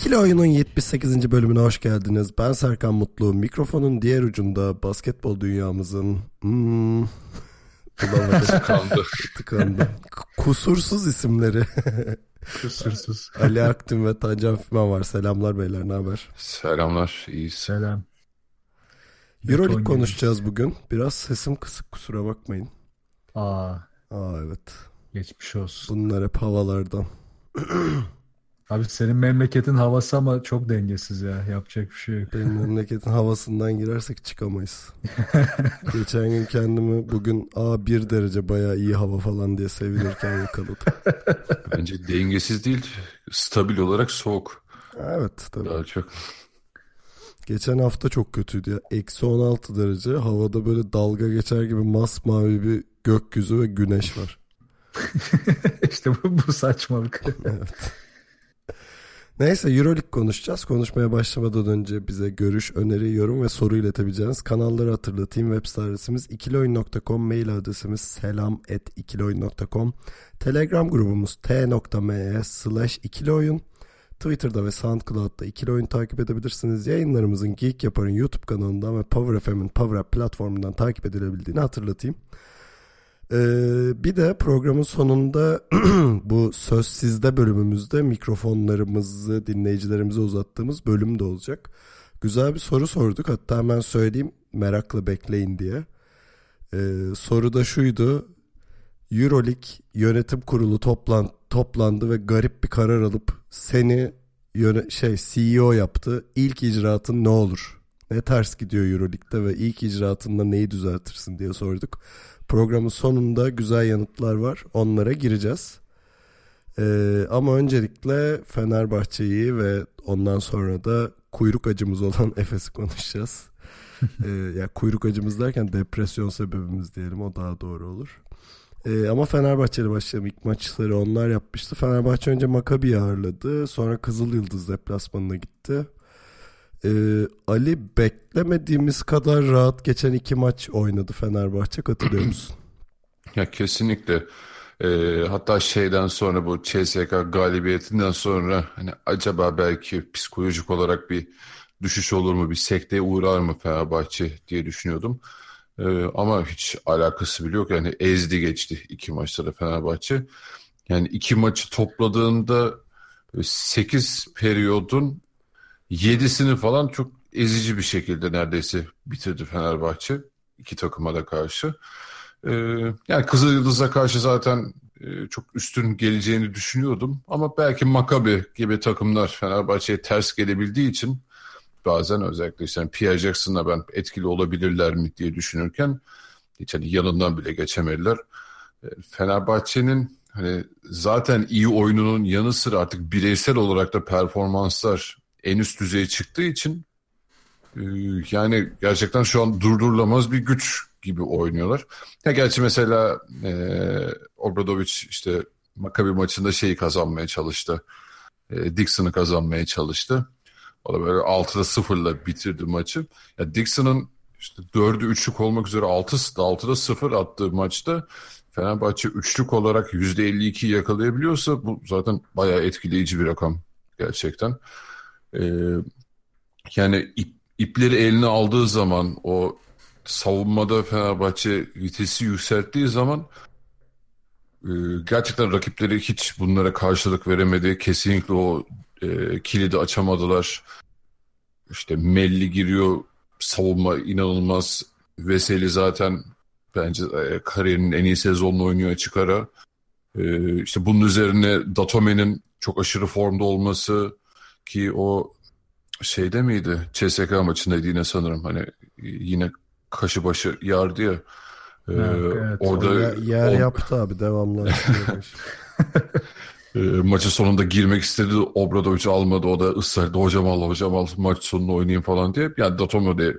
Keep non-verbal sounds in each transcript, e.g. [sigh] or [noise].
İkili Oyun'un 78. bölümüne hoş geldiniz. Ben Serkan Mutlu. Mikrofonun diğer ucunda basketbol dünyamızın... Hmm. [laughs] Tıkandı. Tıkandı. Kusursuz isimleri. [laughs] Kusursuz. [laughs] Ali Aktin ve Tancan Fümen var. Selamlar beyler ne haber? Selamlar. İyi. Selam. Euroleague konuşacağız bugün. Biraz sesim kısık kusura bakmayın. Aa, Aa evet. geçmiş olsun. Bunlar hep havalardan. [clears throat] Abi senin memleketin havası ama çok dengesiz ya. Yapacak bir şey yok. Benim memleketin havasından girersek çıkamayız. [laughs] Geçen gün kendimi bugün a 1 derece bayağı iyi hava falan diye sevinirken yakaladım. [laughs] Bence dengesiz değil. Stabil olarak soğuk. Evet tabii. Daha çok. Geçen hafta çok kötüydü ya. Eksi 16 derece havada böyle dalga geçer gibi masmavi bir gökyüzü ve güneş var. [laughs] işte bu, bu saçmalık. Neyse Euroleague konuşacağız. Konuşmaya başlamadan önce bize görüş, öneri, yorum ve soru iletebileceğiniz kanalları hatırlatayım. Web site adresimiz ikilioyun.com, mail adresimiz selam at ikilioyun.com, telegram grubumuz t.me slash ikilioyun, Twitter'da ve SoundCloud'da ikili oyun takip edebilirsiniz. Yayınlarımızın Geek Yapar'ın YouTube kanalından ve Power FM'in Power App platformundan takip edilebildiğini hatırlatayım. Ee, bir de programın sonunda [clears throat] bu söz sizde bölümümüzde mikrofonlarımızı dinleyicilerimize uzattığımız bölüm de olacak. Güzel bir soru sorduk hatta hemen söyleyeyim merakla bekleyin diye. Ee, soru da şuydu. Euroleague yönetim kurulu toplan, toplandı ve garip bir karar alıp seni yöne, şey CEO yaptı. İlk icraatın ne olur? Ne ters gidiyor Euroleague'de ve ilk icraatında neyi düzeltirsin diye sorduk. Programın sonunda güzel yanıtlar var. Onlara gireceğiz. Ee, ama öncelikle Fenerbahçe'yi ve ondan sonra da kuyruk acımız olan [laughs] Efes'i konuşacağız. [laughs] ee, ya kuyruk acımız derken depresyon sebebimiz diyelim o daha doğru olur. Ee, ama Fenerbahçe'yle başlayalım. İlk maçları onlar yapmıştı. Fenerbahçe önce Maccabi'yi ağırladı. Sonra Kızıl Yıldız deplasmanına gitti. Ee, Ali beklemediğimiz kadar rahat geçen iki maç oynadı Fenerbahçe. Katılıyor [clears throat] musun? Ya kesinlikle. Ee, hatta şeyden sonra bu CSK galibiyetinden sonra hani acaba belki psikolojik olarak bir düşüş olur mu, bir sekteye uğrar mı Fenerbahçe diye düşünüyordum. Ee, ama hiç alakası bile yok. Yani ezdi geçti iki maçta da Fenerbahçe. Yani iki maçı topladığında 8 periyodun 7'sini falan çok ezici bir şekilde neredeyse bitirdi Fenerbahçe iki takıma da karşı. Ee, yani Kızıl Yıldız'a karşı zaten e, çok üstün geleceğini düşünüyordum. Ama belki Maccabi gibi takımlar Fenerbahçe'ye ters gelebildiği için bazen özellikle işte yani Pierre Jackson'la ben etkili olabilirler mi diye düşünürken hiç hani yanından bile geçemediler. E, Fenerbahçe'nin hani zaten iyi oyununun yanı sıra artık bireysel olarak da performanslar en üst düzeye çıktığı için e, yani gerçekten şu an durdurulamaz bir güç gibi oynuyorlar. Ya gerçi mesela e, Obradovic işte Maccabi maçında şeyi kazanmaya çalıştı. E, Dixon'ı kazanmaya çalıştı. O da böyle 6'da 0'la bitirdi maçı. Ya Dixon'ın işte 4'ü 3'lük olmak üzere 6, 6'da 0 attığı maçta Fenerbahçe üçlük olarak %52 yakalayabiliyorsa bu zaten bayağı etkileyici bir rakam gerçekten. Ee, yani ip, ipleri eline aldığı zaman o savunmada Fenerbahçe vitesi yükselttiği zaman e, gerçekten rakipleri hiç bunlara karşılık veremedi. Kesinlikle o e, kilidi açamadılar. İşte Melli giriyor savunma inanılmaz. Veseli zaten bence e, kariyerinin en iyi sezonunu oynuyor açık ara. E, işte bunun üzerine Datome'nin çok aşırı formda olması ki o şeyde miydi? CSK maçındaydı yine sanırım. Hani yine kaşı başı yardı ya. Ee, Evet, orada yer, o- yaptı abi devamlı. [laughs] E, maçın sonunda girmek istedi. Obradovic almadı. O da ısrar etti. Hocam al hocam al maç sonunu oynayayım falan diye. Yani Datome de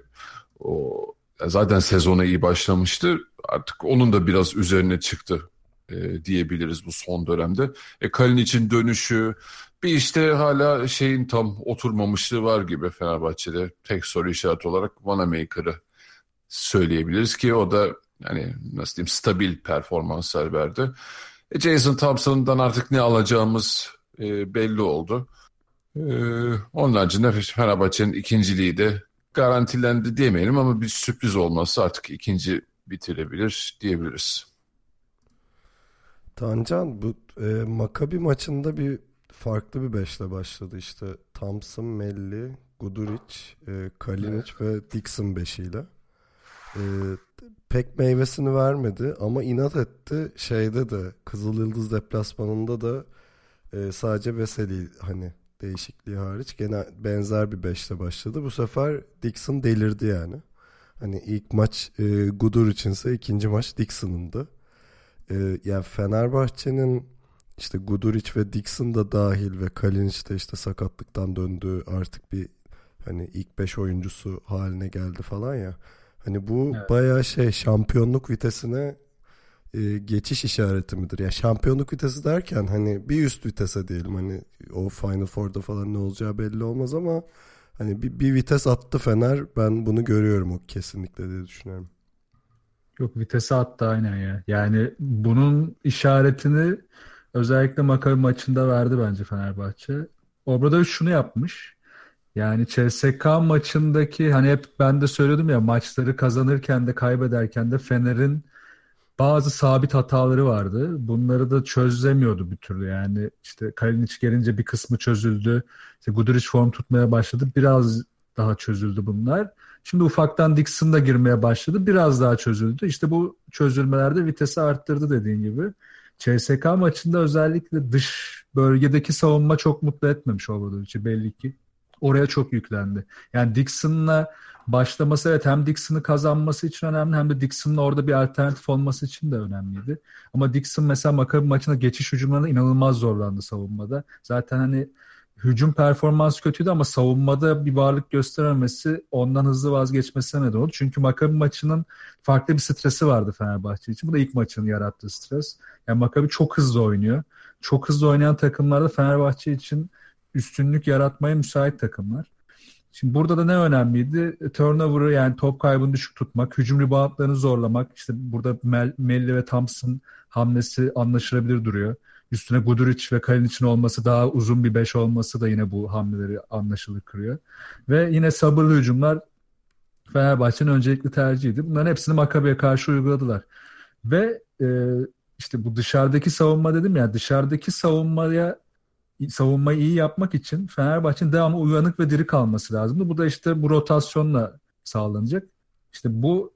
o, zaten sezona iyi başlamıştı. Artık onun da biraz üzerine çıktı e, diyebiliriz bu son dönemde. E, Kalin için dönüşü bir işte hala şeyin tam oturmamışlığı var gibi Fenerbahçe'de tek soru işareti olarak Vanamaker'ı söyleyebiliriz ki o da yani nasıl diyeyim stabil performanslar verdi. E, Jason Thompson'dan artık ne alacağımız e, belli oldu. E, onun haricinde Fenerbahçe'nin ikinciliği de garantilendi diyemeyelim ama bir sürpriz olması artık ikinci bitirebilir diyebiliriz. Tancan bu e, Makabi maçında bir farklı bir beşle başladı işte Thompson, Melli, Guduric, e, Kalinic ve Dixon beşiyle. E, pek meyvesini vermedi ama inat etti. Şeyde de Kızıl Yıldız deplasmanında da e, sadece Veseli hani değişikliği hariç gene benzer bir beşle başladı. Bu sefer Dixon delirdi yani. Hani ilk maç e, Gudur içinse ikinci maç Dixon'ındı. E, yani Fenerbahçe'nin işte Guduric ve Dixon da dahil ve Kalinic de işte sakatlıktan döndü artık bir hani ilk beş oyuncusu haline geldi falan ya. Hani bu evet. bayağı şey şampiyonluk vitesine e, geçiş işareti midir? Ya yani şampiyonluk vitesi derken hani bir üst vitese diyelim hani o Final Four'da falan ne olacağı belli olmaz ama hani bir, bir vites attı Fener ben bunu görüyorum o kesinlikle diye düşünüyorum. Yok vitesi attı aynen ya. Yani bunun işaretini özellikle Makabi maçında verdi bence Fenerbahçe. Obradoviç şunu yapmış. Yani CSK maçındaki hani hep ben de söyledim ya maçları kazanırken de kaybederken de Fener'in bazı sabit hataları vardı. Bunları da çözemiyordu bir türlü. Yani işte Kalinic gelince bir kısmı çözüldü. İşte Guduric form tutmaya başladı. Biraz daha çözüldü bunlar. Şimdi ufaktan Dixon da girmeye başladı. Biraz daha çözüldü. İşte bu çözülmelerde vitesi arttırdı dediğin gibi. CSK maçında özellikle dış bölgedeki savunma çok mutlu etmemiş Obradovic'i belli ki. Oraya çok yüklendi. Yani Dixon'la başlaması evet hem Dixon'ı kazanması için önemli hem de Dixon'ın orada bir alternatif olması için de önemliydi. Ama Dixon mesela Makabi maçında geçiş hücumlarına inanılmaz zorlandı savunmada. Zaten hani hücum performansı kötüydü ama savunmada bir varlık gösterememesi ondan hızlı vazgeçmesine neden oldu. Çünkü Makabi maçının farklı bir stresi vardı Fenerbahçe için. Bu da ilk maçın yarattığı stres. Yani Makabi çok hızlı oynuyor. Çok hızlı oynayan takımlarda Fenerbahçe için üstünlük yaratmaya müsait takımlar. Şimdi burada da ne önemliydi? Turnover'ı yani top kaybını düşük tutmak, hücum reboundlarını zorlamak. İşte burada Mel, Melli ve Thompson hamlesi anlaşılabilir duruyor. Üstüne Guduric ve Kalinic'in olması daha uzun bir beş olması da yine bu hamleleri anlaşılır kırıyor. Ve yine sabırlı hücumlar Fenerbahçe'nin öncelikli tercihiydi. Bunların hepsini Makabe'ye karşı uyguladılar. Ve e, işte bu dışarıdaki savunma dedim ya dışarıdaki savunmaya savunmayı iyi yapmak için Fenerbahçe'nin devamlı uyanık ve diri kalması lazımdı. Bu da işte bu rotasyonla sağlanacak. İşte bu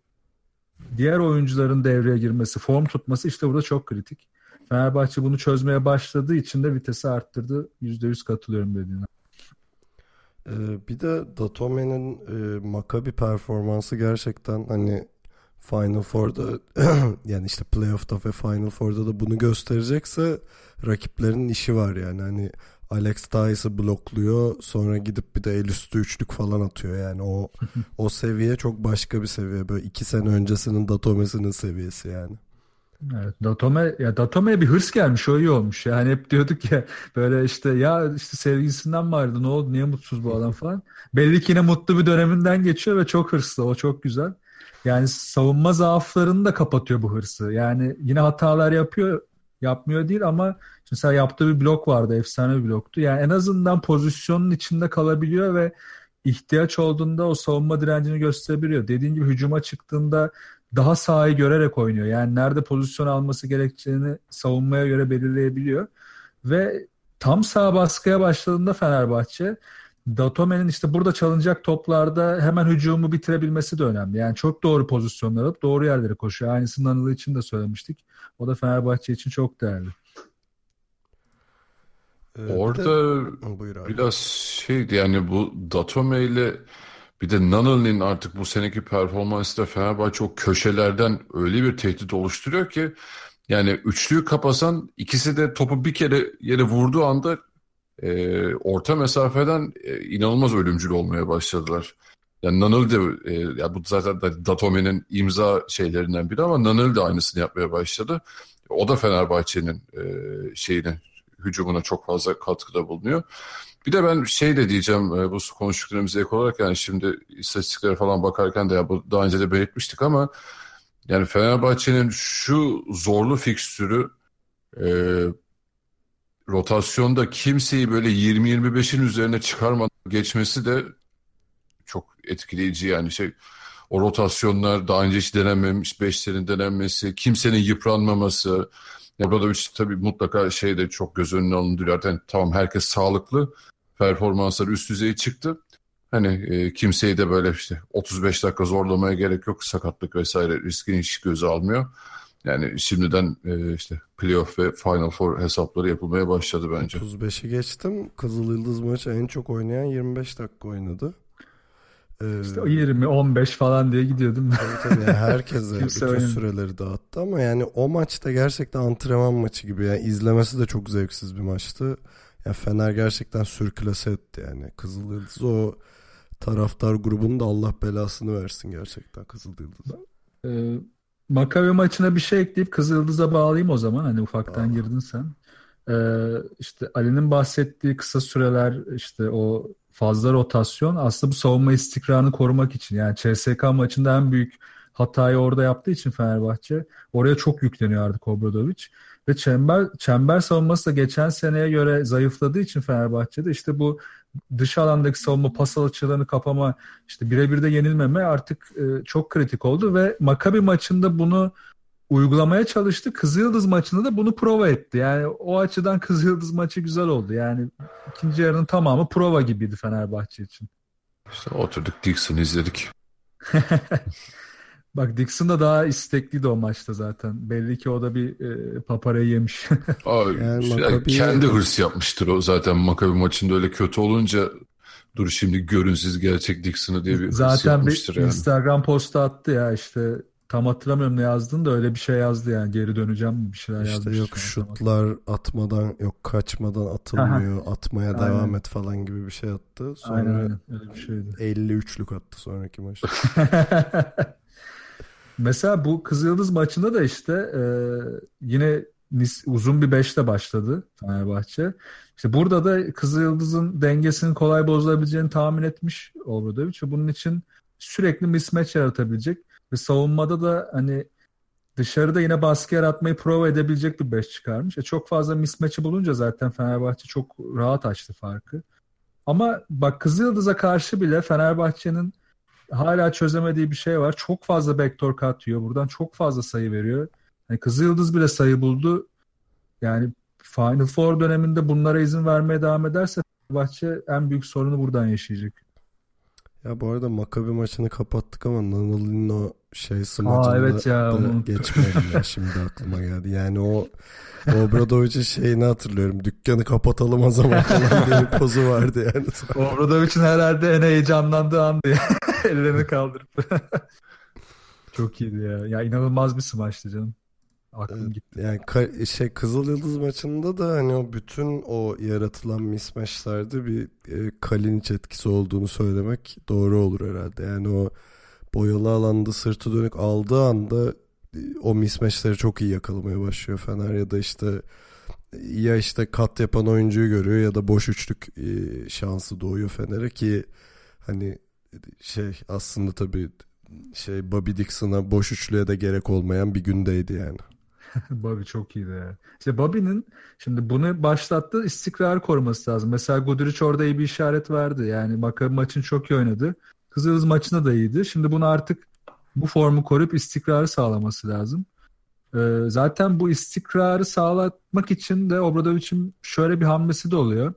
diğer oyuncuların devreye girmesi, form tutması işte burada çok kritik. Fenerbahçe bunu çözmeye başladığı için de vitesi arttırdı. %100 katılıyorum dediğine. Ee, bir de Datome'nin e, Maccabi performansı gerçekten hani Final Four'da [clears throat] yani işte playoff'ta ve Final Four'da da bunu gösterecekse rakiplerin işi var yani hani Alex Tyes'ı blokluyor sonra gidip bir de el üstü üçlük falan atıyor yani o [laughs] o seviye çok başka bir seviye böyle iki sene öncesinin Datome'sinin seviyesi yani. Evet, Datome ya Datome'ye bir hırs gelmiş o iyi olmuş. Yani hep diyorduk ya böyle işte ya işte sevgisinden vardı ne oldu niye mutsuz bu adam falan. Belli ki yine mutlu bir döneminden geçiyor ve çok hırslı o çok güzel. Yani savunma zaaflarını da kapatıyor bu hırsı. Yani yine hatalar yapıyor yapmıyor değil ama mesela yaptığı bir blok vardı efsane bir bloktu. Yani en azından pozisyonun içinde kalabiliyor ve ihtiyaç olduğunda o savunma direncini gösterebiliyor. Dediğin gibi hücuma çıktığında daha sahayı görerek oynuyor. Yani nerede pozisyon alması gerektiğini savunmaya göre belirleyebiliyor. Ve tam sağ baskıya başladığında Fenerbahçe Datome'nin işte burada çalınacak toplarda hemen hücumu bitirebilmesi de önemli. Yani çok doğru pozisyonlar alıp doğru yerlere koşuyor. Aynısını Anıl için de söylemiştik. O da Fenerbahçe için çok değerli. Ee, Orada de... biraz şeydi yani bu Datome ile bir de Nunnal'nin artık bu seneki performansı da Fenerbahçe o köşelerden öyle bir tehdit oluşturuyor ki Yani üçlüyü kapasan ikisi de topu bir kere yere vurduğu anda e, orta mesafeden e, inanılmaz ölümcül olmaya başladılar. Yani Nanıl de e, ya bu zaten Datome'nin imza şeylerinden biri ama Nanıl de aynısını yapmaya başladı. O da Fenerbahçe'nin e, şeyine hücumuna çok fazla katkıda bulunuyor. Bir de ben şey de diyeceğim e, bu konuştuklarımıza ek olarak yani şimdi istatistiklere falan bakarken de ya bu daha önce de belirtmiştik ama yani Fenerbahçe'nin şu zorlu fikstürü e, rotasyonda kimseyi böyle 20-25'in üzerine çıkarmadan geçmesi de çok etkileyici yani şey o rotasyonlar daha önce hiç denenmemiş beşlerin denenmesi, kimsenin yıpranmaması. Ya burada bir tabii mutlaka şey de çok göz önüne alındırıyor. Yani tamam herkes sağlıklı, performanslar üst düzey çıktı. Hani e, kimseyi de böyle işte 35 dakika zorlamaya gerek yok. Sakatlık vesaire riskini hiç göze almıyor. Yani şimdiden e, işte playoff ve Final Four hesapları yapılmaya başladı bence. 35'i geçtim. Kızıl Yıldız maçı en çok oynayan 25 dakika oynadı. Ee, işte o 20, 15 falan diye gidiyordum. Tabii tabii herkese [laughs] bütün oynadı. süreleri dağıttı ama yani o maçta gerçekten antrenman maçı gibi. Yani izlemesi de çok zevksiz bir maçtı. Yani Fener gerçekten sürklase etti yani. Kızıl Yıldız o taraftar grubunun da Allah belasını versin gerçekten Kızıl Yıldız. Ee, Makabe maçına bir şey ekleyip Kızıl Yıldız'a bağlayayım o zaman. Hani ufaktan Aa. girdin sen. Ee, işte Ali'nin bahsettiği kısa süreler işte o fazla rotasyon aslında bu savunma istikrarını korumak için. Yani CSK maçında en büyük hatayı orada yaptığı için Fenerbahçe oraya çok yükleniyor artık Obradovic. Ve çember, çember savunması da geçen seneye göre zayıfladığı için Fenerbahçe'de işte bu dış alandaki savunma pas açılarını kapama işte birebir de yenilmeme artık e, çok kritik oldu ve Makabi maçında bunu uygulamaya çalıştı. Kızıldız maçında da bunu prova etti. Yani o açıdan Kızıldız maçı güzel oldu. Yani ikinci yarının tamamı prova gibiydi Fenerbahçe için. İşte oturduk Dixon izledik. [laughs] Bak Dixon da daha istekliydi o maçta zaten. Belli ki o da bir e, paparayı yemiş. [laughs] Abi, yani yani kendi hırs yapmıştır o zaten Makabi maçında öyle kötü olunca dur şimdi görün siz gerçek Dixon'ı diye bir zaten hırs yapmıştır bir yani. Instagram postu attı ya işte tam hatırlamıyorum ne yazdın da öyle bir şey yazdı yani geri döneceğim bir şeyler işte yazmış. yok şutlar atmadan yok kaçmadan atılmıyor Aha. atmaya aynen. devam et falan gibi bir şey attı. Sonra aynen, aynen. Öyle bir şeydi. 53'lük attı sonraki maçta. [laughs] Mesela bu Kızıldız maçında da işte e, yine uzun bir beşte başladı Fenerbahçe. İşte burada da Kızıldız'ın dengesinin kolay bozulabileceğini tahmin etmiş Obradoviç bunun için sürekli mismatch yaratabilecek ve savunmada da hani dışarıda yine baskı yaratmayı prova edebilecek bir beş çıkarmış. E çok fazla mismatch'i bulunca zaten Fenerbahçe çok rahat açtı farkı. Ama bak Kızıldız'a karşı bile Fenerbahçe'nin hala çözemediği bir şey var. Çok fazla backdoor katıyor. Buradan çok fazla sayı veriyor. Yani Kızıldız bile sayı buldu. Yani Final Four döneminde bunlara izin vermeye devam ederse Fenerbahçe en büyük sorunu buradan yaşayacak. Ya bu arada Makabi maçını kapattık ama Nanıl'ın o şey smacını evet ya, da ya şimdi aklıma geldi. Yani o Obradovic'in şeyini hatırlıyorum. Dükkanı kapatalım o zaman falan diye bir pozu vardı yani. [laughs] Obradovic'in herhalde en heyecanlandığı andı ya. [laughs] Ellerini kaldırıp. [laughs] Çok iyiydi ya. Ya inanılmaz bir smaçtı canım. Aklım gitti. Yani ka- şey Kızıl Yıldız maçında da hani o bütün o yaratılan mismatchlerde bir e, Kalinic etkisi olduğunu söylemek doğru olur herhalde. Yani o boyalı alanda sırtı dönük aldığı anda e, o mismatchleri çok iyi yakalamaya başlıyor Fener ya da işte ya işte kat yapan oyuncuyu görüyor ya da boş üçlük e, şansı doğuyor Fener'e ki hani şey aslında tabii şey Bobby Dixon'a boş üçlüye de gerek olmayan bir gündeydi yani. [laughs] Bobby çok iyiydi ya. İşte Bobby'nin şimdi bunu başlattı istikrar koruması lazım. Mesela Guduric orada iyi bir işaret verdi. Yani Makabi maçın çok iyi oynadı. Kızıldız maçında da iyiydi. Şimdi bunu artık bu formu koruyup istikrarı sağlaması lazım. Ee, zaten bu istikrarı sağlatmak için de Obradovic'in şöyle bir hamlesi de oluyor.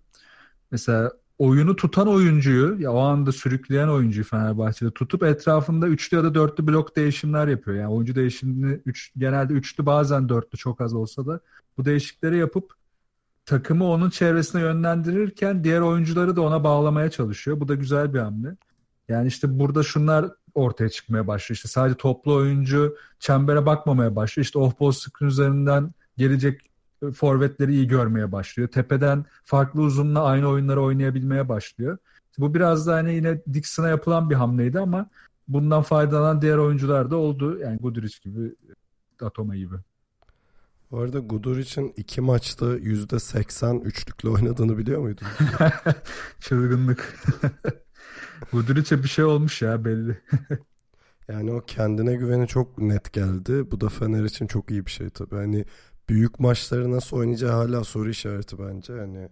Mesela oyunu tutan oyuncuyu ya o anda sürükleyen oyuncuyu Fenerbahçe'de tutup etrafında üçlü ya da dörtlü blok değişimler yapıyor. Yani oyuncu değişimini üç, genelde üçlü bazen dörtlü çok az olsa da bu değişikleri yapıp takımı onun çevresine yönlendirirken diğer oyuncuları da ona bağlamaya çalışıyor. Bu da güzel bir hamle. Yani işte burada şunlar ortaya çıkmaya başlıyor. İşte sadece toplu oyuncu çembere bakmamaya başlıyor. İşte off-ball screen üzerinden gelecek e, forvetleri iyi görmeye başlıyor. Tepeden farklı uzunla aynı oyunları oynayabilmeye başlıyor. Bu biraz da hani yine Dixon'a yapılan bir hamleydi ama bundan faydalanan diğer oyuncular da oldu. Yani Guduric gibi, Atoma gibi. Bu arada Guduric'in iki maçta %80 üçlükle oynadığını biliyor muydun? [laughs] Çılgınlık. [laughs] Guduric'e bir şey olmuş ya belli. [laughs] yani o kendine güveni çok net geldi. Bu da Fener için çok iyi bir şey tabii. Hani büyük maçları nasıl oynayacağı hala soru işareti bence. Hani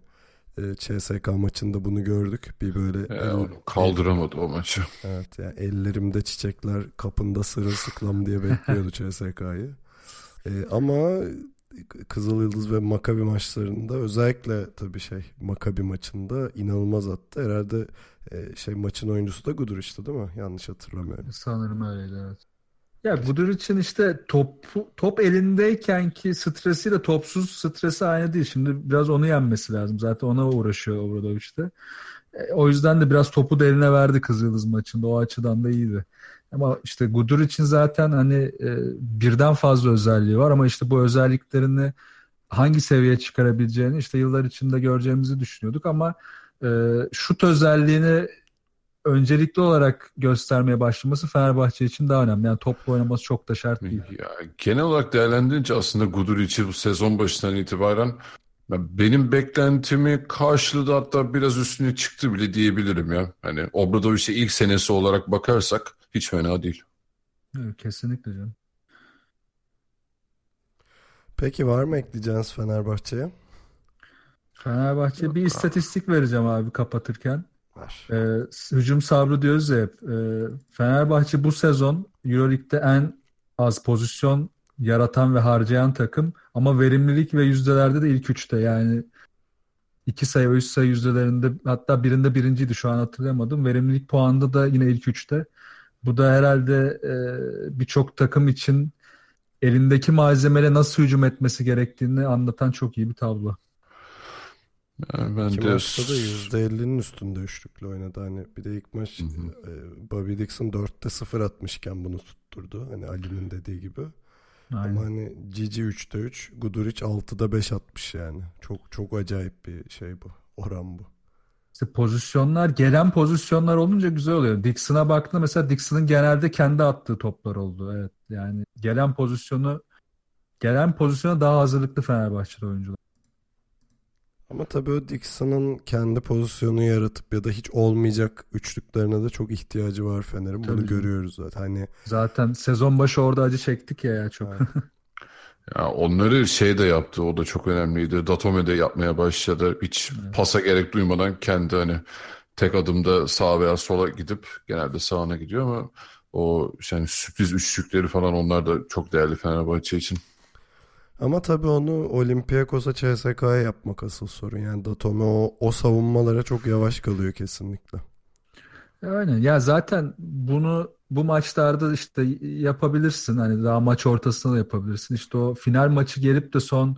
e, CSK maçında bunu gördük. Bir böyle e, el, kaldıramadı o maçı. [laughs] Evet yani ellerimde çiçekler kapında sırılsıklam diye bekliyordu CSK'yı. E, ama Kızıl Yıldız ve Makabi maçlarında özellikle tabii şey Makabi maçında inanılmaz attı. Herhalde e, şey maçın oyuncusu da Guduric'ti değil mi? Yanlış hatırlamıyorum. Sanırım öyleydi evet. Ya Guduric'in işte top top elindeyken ki stresiyle topsuz stresi aynı değil. Şimdi biraz onu yenmesi lazım. Zaten ona uğraşıyor Obradoviç'te. E, o yüzden de biraz topu da eline verdi Kızıldız maçında. O açıdan da iyiydi. Ama işte Gudur için zaten hani e, birden fazla özelliği var ama işte bu özelliklerini hangi seviyeye çıkarabileceğini işte yıllar içinde göreceğimizi düşünüyorduk ama e, şut özelliğini öncelikli olarak göstermeye başlaması Fenerbahçe için daha önemli. Yani toplu oynaması çok da şart değil. Ya, genel olarak değerlendirince aslında Guduric'i bu sezon başından itibaren benim beklentimi karşıladı hatta biraz üstüne çıktı bile diyebilirim ya. Hani Obradovic'e ilk senesi olarak bakarsak hiç fena değil. Evet, kesinlikle canım. Peki var mı ekleyeceğiniz Fenerbahçe'ye? Fenerbahçe bir istatistik vereceğim abi kapatırken. Ver. Ee, hücum sabrı diyoruz ya hep. Ee, Fenerbahçe bu sezon Euroleague'de en az pozisyon yaratan ve harcayan takım ama verimlilik ve yüzdelerde de ilk üçte yani iki sayı ve üç sayı yüzdelerinde hatta birinde birinciydi şu an hatırlayamadım. Verimlilik puanında da yine ilk üçte. Bu da herhalde e, birçok takım için elindeki malzemeyle nasıl hücum etmesi gerektiğini anlatan çok iyi bir tablo. Yani ben İki de... maçta da %50'nin üstünde üçlükle oynadı. Hani bir de ilk maç hı hı. E, Bobby Dixon 4'te 0 atmışken bunu tutturdu. Hani Ali'nin dediği gibi. Aynen. Ama hani Cici 3'te 3, Guduric 6'da 5 atmış yani. Çok çok acayip bir şey bu. Oran bu. İşte pozisyonlar, gelen pozisyonlar olunca güzel oluyor. Dixon'a baktığında mesela Dixon'ın genelde kendi attığı toplar oldu. Evet yani gelen pozisyonu gelen pozisyona daha hazırlıklı Fenerbahçe'de oyuncular. Ama tabii o Dixon'ın kendi pozisyonu yaratıp ya da hiç olmayacak üçlüklerine de çok ihtiyacı var Fener'in. Bunu tabii. görüyoruz zaten. Hani zaten sezon başı orada acı çektik ya, ya çok. [laughs] Ya onları şey de yaptı. O da çok önemliydi. Datome de yapmaya başladı. Hiç pasa gerek duymadan kendi hani tek adımda sağa veya sola gidip genelde sağına gidiyor ama o yani sürpriz üçlükleri falan onlar da çok değerli Fenerbahçe için. Ama tabii onu Olympiakos'a CSK'ya yapmak asıl sorun. Yani Datome o, o savunmalara çok yavaş kalıyor kesinlikle. Aynen. Ya zaten bunu bu maçlarda işte yapabilirsin. Hani daha maç ortasında da yapabilirsin. İşte o final maçı gelip de son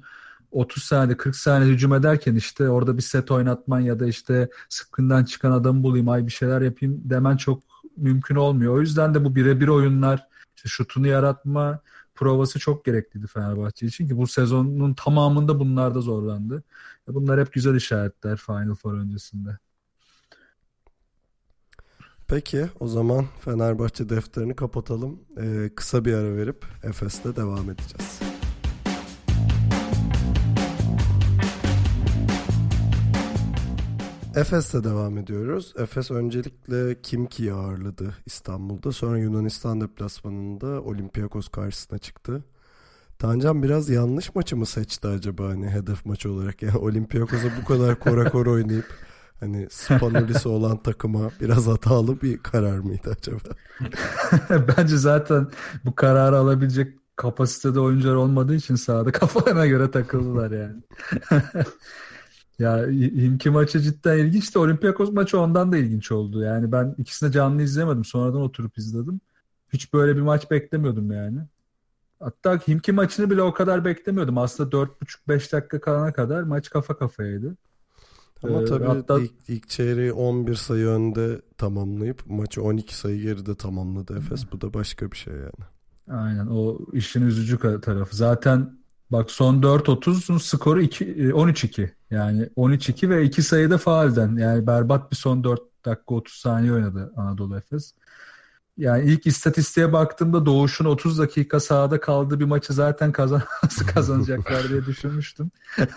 30 saniye 40 saniye hücum ederken işte orada bir set oynatman ya da işte sıkından çıkan adamı bulayım ay bir şeyler yapayım demen çok mümkün olmuyor. O yüzden de bu birebir oyunlar işte şutunu yaratma provası çok gerekliydi Fenerbahçe için ki bu sezonun tamamında bunlarda zorlandı. Bunlar hep güzel işaretler Final Four öncesinde. Peki o zaman Fenerbahçe defterini kapatalım. Ee, kısa bir ara verip Efes'le devam edeceğiz. Efes'le devam ediyoruz. Efes öncelikle Kimki'yi ağırladı İstanbul'da. Sonra Yunanistan deplasmanında Olympiakos karşısına çıktı. Tancan biraz yanlış maçı mı seçti acaba hani hedef maçı olarak? [laughs] Yani Olympiakos'a bu kadar kora kora oynayıp hani Spanolisi [laughs] olan takıma biraz hatalı bir karar mıydı acaba? [laughs] Bence zaten bu kararı alabilecek kapasitede oyuncular olmadığı için sahada [laughs] kafalarına göre takıldılar yani. Ya imki maçı cidden ilginç de Olympiakos maçı ondan da ilginç oldu. Yani ben ikisini canlı izlemedim. Sonradan oturup izledim. Hiç böyle bir maç beklemiyordum yani. Hatta Himki maçını bile o kadar beklemiyordum. Aslında 4,5-5 dakika kalana kadar maç kafa kafayaydı. Ama Ee, tabii hatta- ilk, ilk çeyreği 11 sayı önde tamamlayıp maçı 12 sayı geride tamamladı Efes. Bu da başka bir şey yani. Aynen o işin üzücü tarafı. Zaten bak son 4.30'un skoru 2, e, 13-2. Yani 13-2 ve 2 sayıda faalden. Yani berbat bir son 4 dakika 30 saniye oynadı Anadolu Efes. Yani ilk istatistiğe baktığımda Doğuş'un 30 dakika sahada kaldığı bir maçı zaten kazan [laughs] kazanacaklar diye düşünmüştüm. [laughs]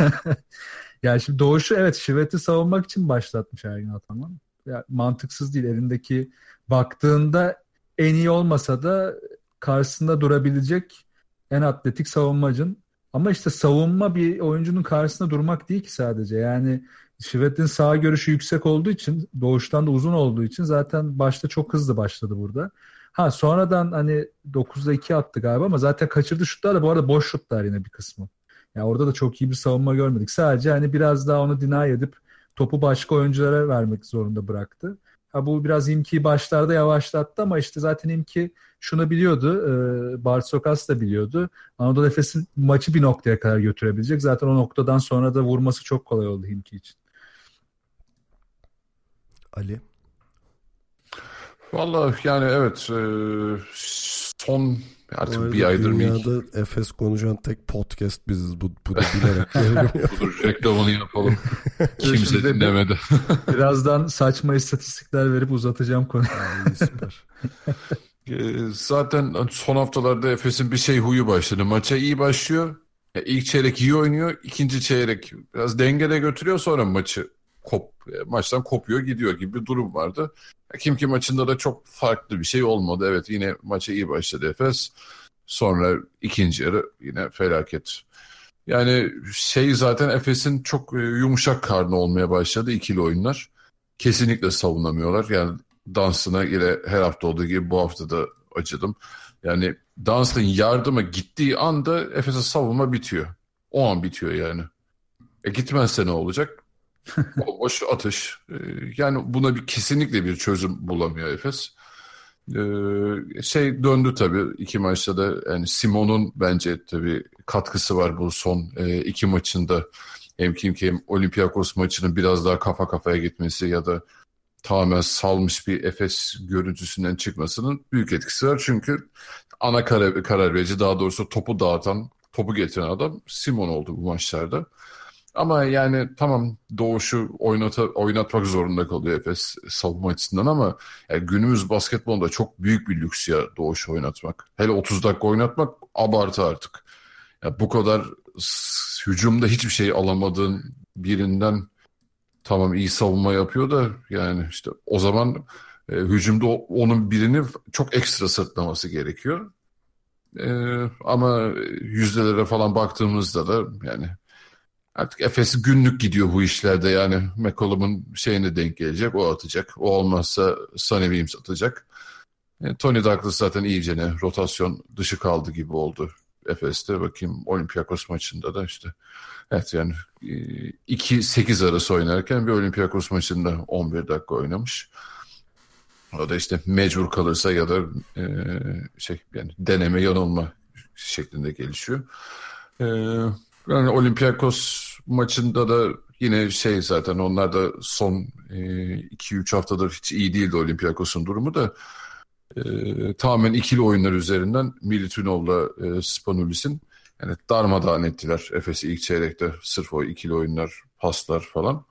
Yani şimdi Doğuş'u evet Şivet'i savunmak için başlatmış Ergin Ataman. Ya, mantıksız değil. Elindeki baktığında en iyi olmasa da karşısında durabilecek en atletik savunmacın. Ama işte savunma bir oyuncunun karşısında durmak değil ki sadece. Yani Şivet'in sağ görüşü yüksek olduğu için, doğuştan da uzun olduğu için zaten başta çok hızlı başladı burada. Ha sonradan hani 9'da 2 attı galiba ama zaten kaçırdı şutlar da bu arada boş şutlar yine bir kısmı. Yani orada da çok iyi bir savunma görmedik. Sadece hani biraz daha onu deny edip topu başka oyunculara vermek zorunda bıraktı. Ha bu biraz İmki'yi başlarda yavaşlattı ama işte zaten İmki şunu biliyordu. E, Barsokas da biliyordu. Anadolu Efes'in maçı bir noktaya kadar götürebilecek. Zaten o noktadan sonra da vurması çok kolay oldu İmki için. Ali. Vallahi yani evet e, son artık bir aydır mı dünyada Efes konuşan tek podcast biziz. Bu, bu da bilerek [laughs] budur reklamını yapalım. [laughs] Kimse dinlemedi. [laughs] Birazdan saçma istatistikler verip uzatacağım konuyu. Ay, süper. E, Zaten son haftalarda Efes'in bir şey huyu başladı. Maça iyi başlıyor. İlk çeyrek iyi oynuyor. ikinci çeyrek biraz dengede götürüyor. Sonra maçı kop, e, maçtan kopuyor gidiyor gibi bir durum vardı. Kim ki maçında da çok farklı bir şey olmadı. Evet yine maça iyi başladı Efes. Sonra ikinci yarı yine felaket. Yani şey zaten Efes'in çok e, yumuşak karnı olmaya başladı ikili oyunlar. Kesinlikle savunamıyorlar. Yani Dunstan'a yine her hafta olduğu gibi bu hafta da acıdım. Yani Dunstan yardıma gittiği anda Efes'e savunma bitiyor. O an bitiyor yani. E gitmezse ne olacak? Boş atış. Ee, Yani buna bir kesinlikle bir çözüm bulamıyor Efes. Ee, Şey döndü tabii iki maçta da yani Simon'un bence tabii katkısı var bu son e, iki maçında. Hem kim ki hem Olympiakos maçının biraz daha kafa kafaya gitmesi ya da tamamen salmış bir Efes görüntüsünden çıkmasının büyük etkisi var. Çünkü ana karar, karar verici daha doğrusu topu dağıtan, topu getiren adam Simon oldu bu maçlarda. Ama yani tamam Doğuş'u oynata, oynatmak zorunda kalıyor Efes savunma açısından ama yani günümüz basketbolunda çok büyük bir lüks ya Doğuş'u oynatmak. Hele 30 dakika oynatmak abartı artık. Ya bu kadar hücumda hiçbir şey alamadığın birinden tamam iyi savunma yapıyor da yani işte o zaman e, hücumda onun birini çok ekstra sırtlaması gerekiyor. E, ama yüzdelere falan baktığımızda da yani Artık Efes günlük gidiyor bu işlerde yani McCollum'un şeyine denk gelecek o atacak. O olmazsa Sonny Williams atacak. E, Tony Douglas zaten iyice ne rotasyon dışı kaldı gibi oldu Efes'te. Bakayım Olympiakos maçında da işte evet yani 2-8 arası oynarken bir Olympiakos maçında 11 dakika oynamış. O da işte mecbur kalırsa ya da e, şey yani deneme yanılma şeklinde gelişiyor. E, yani Olympiakos maçında da yine şey zaten onlar da son 2-3 haftadır hiç iyi değildi Olympiakos'un durumu da e, tamamen ikili oyunlar üzerinden Militinov'la e, Spanulis'in yani darmadağın ettiler Efes'i ilk çeyrekte sırf o ikili oyunlar, paslar falan.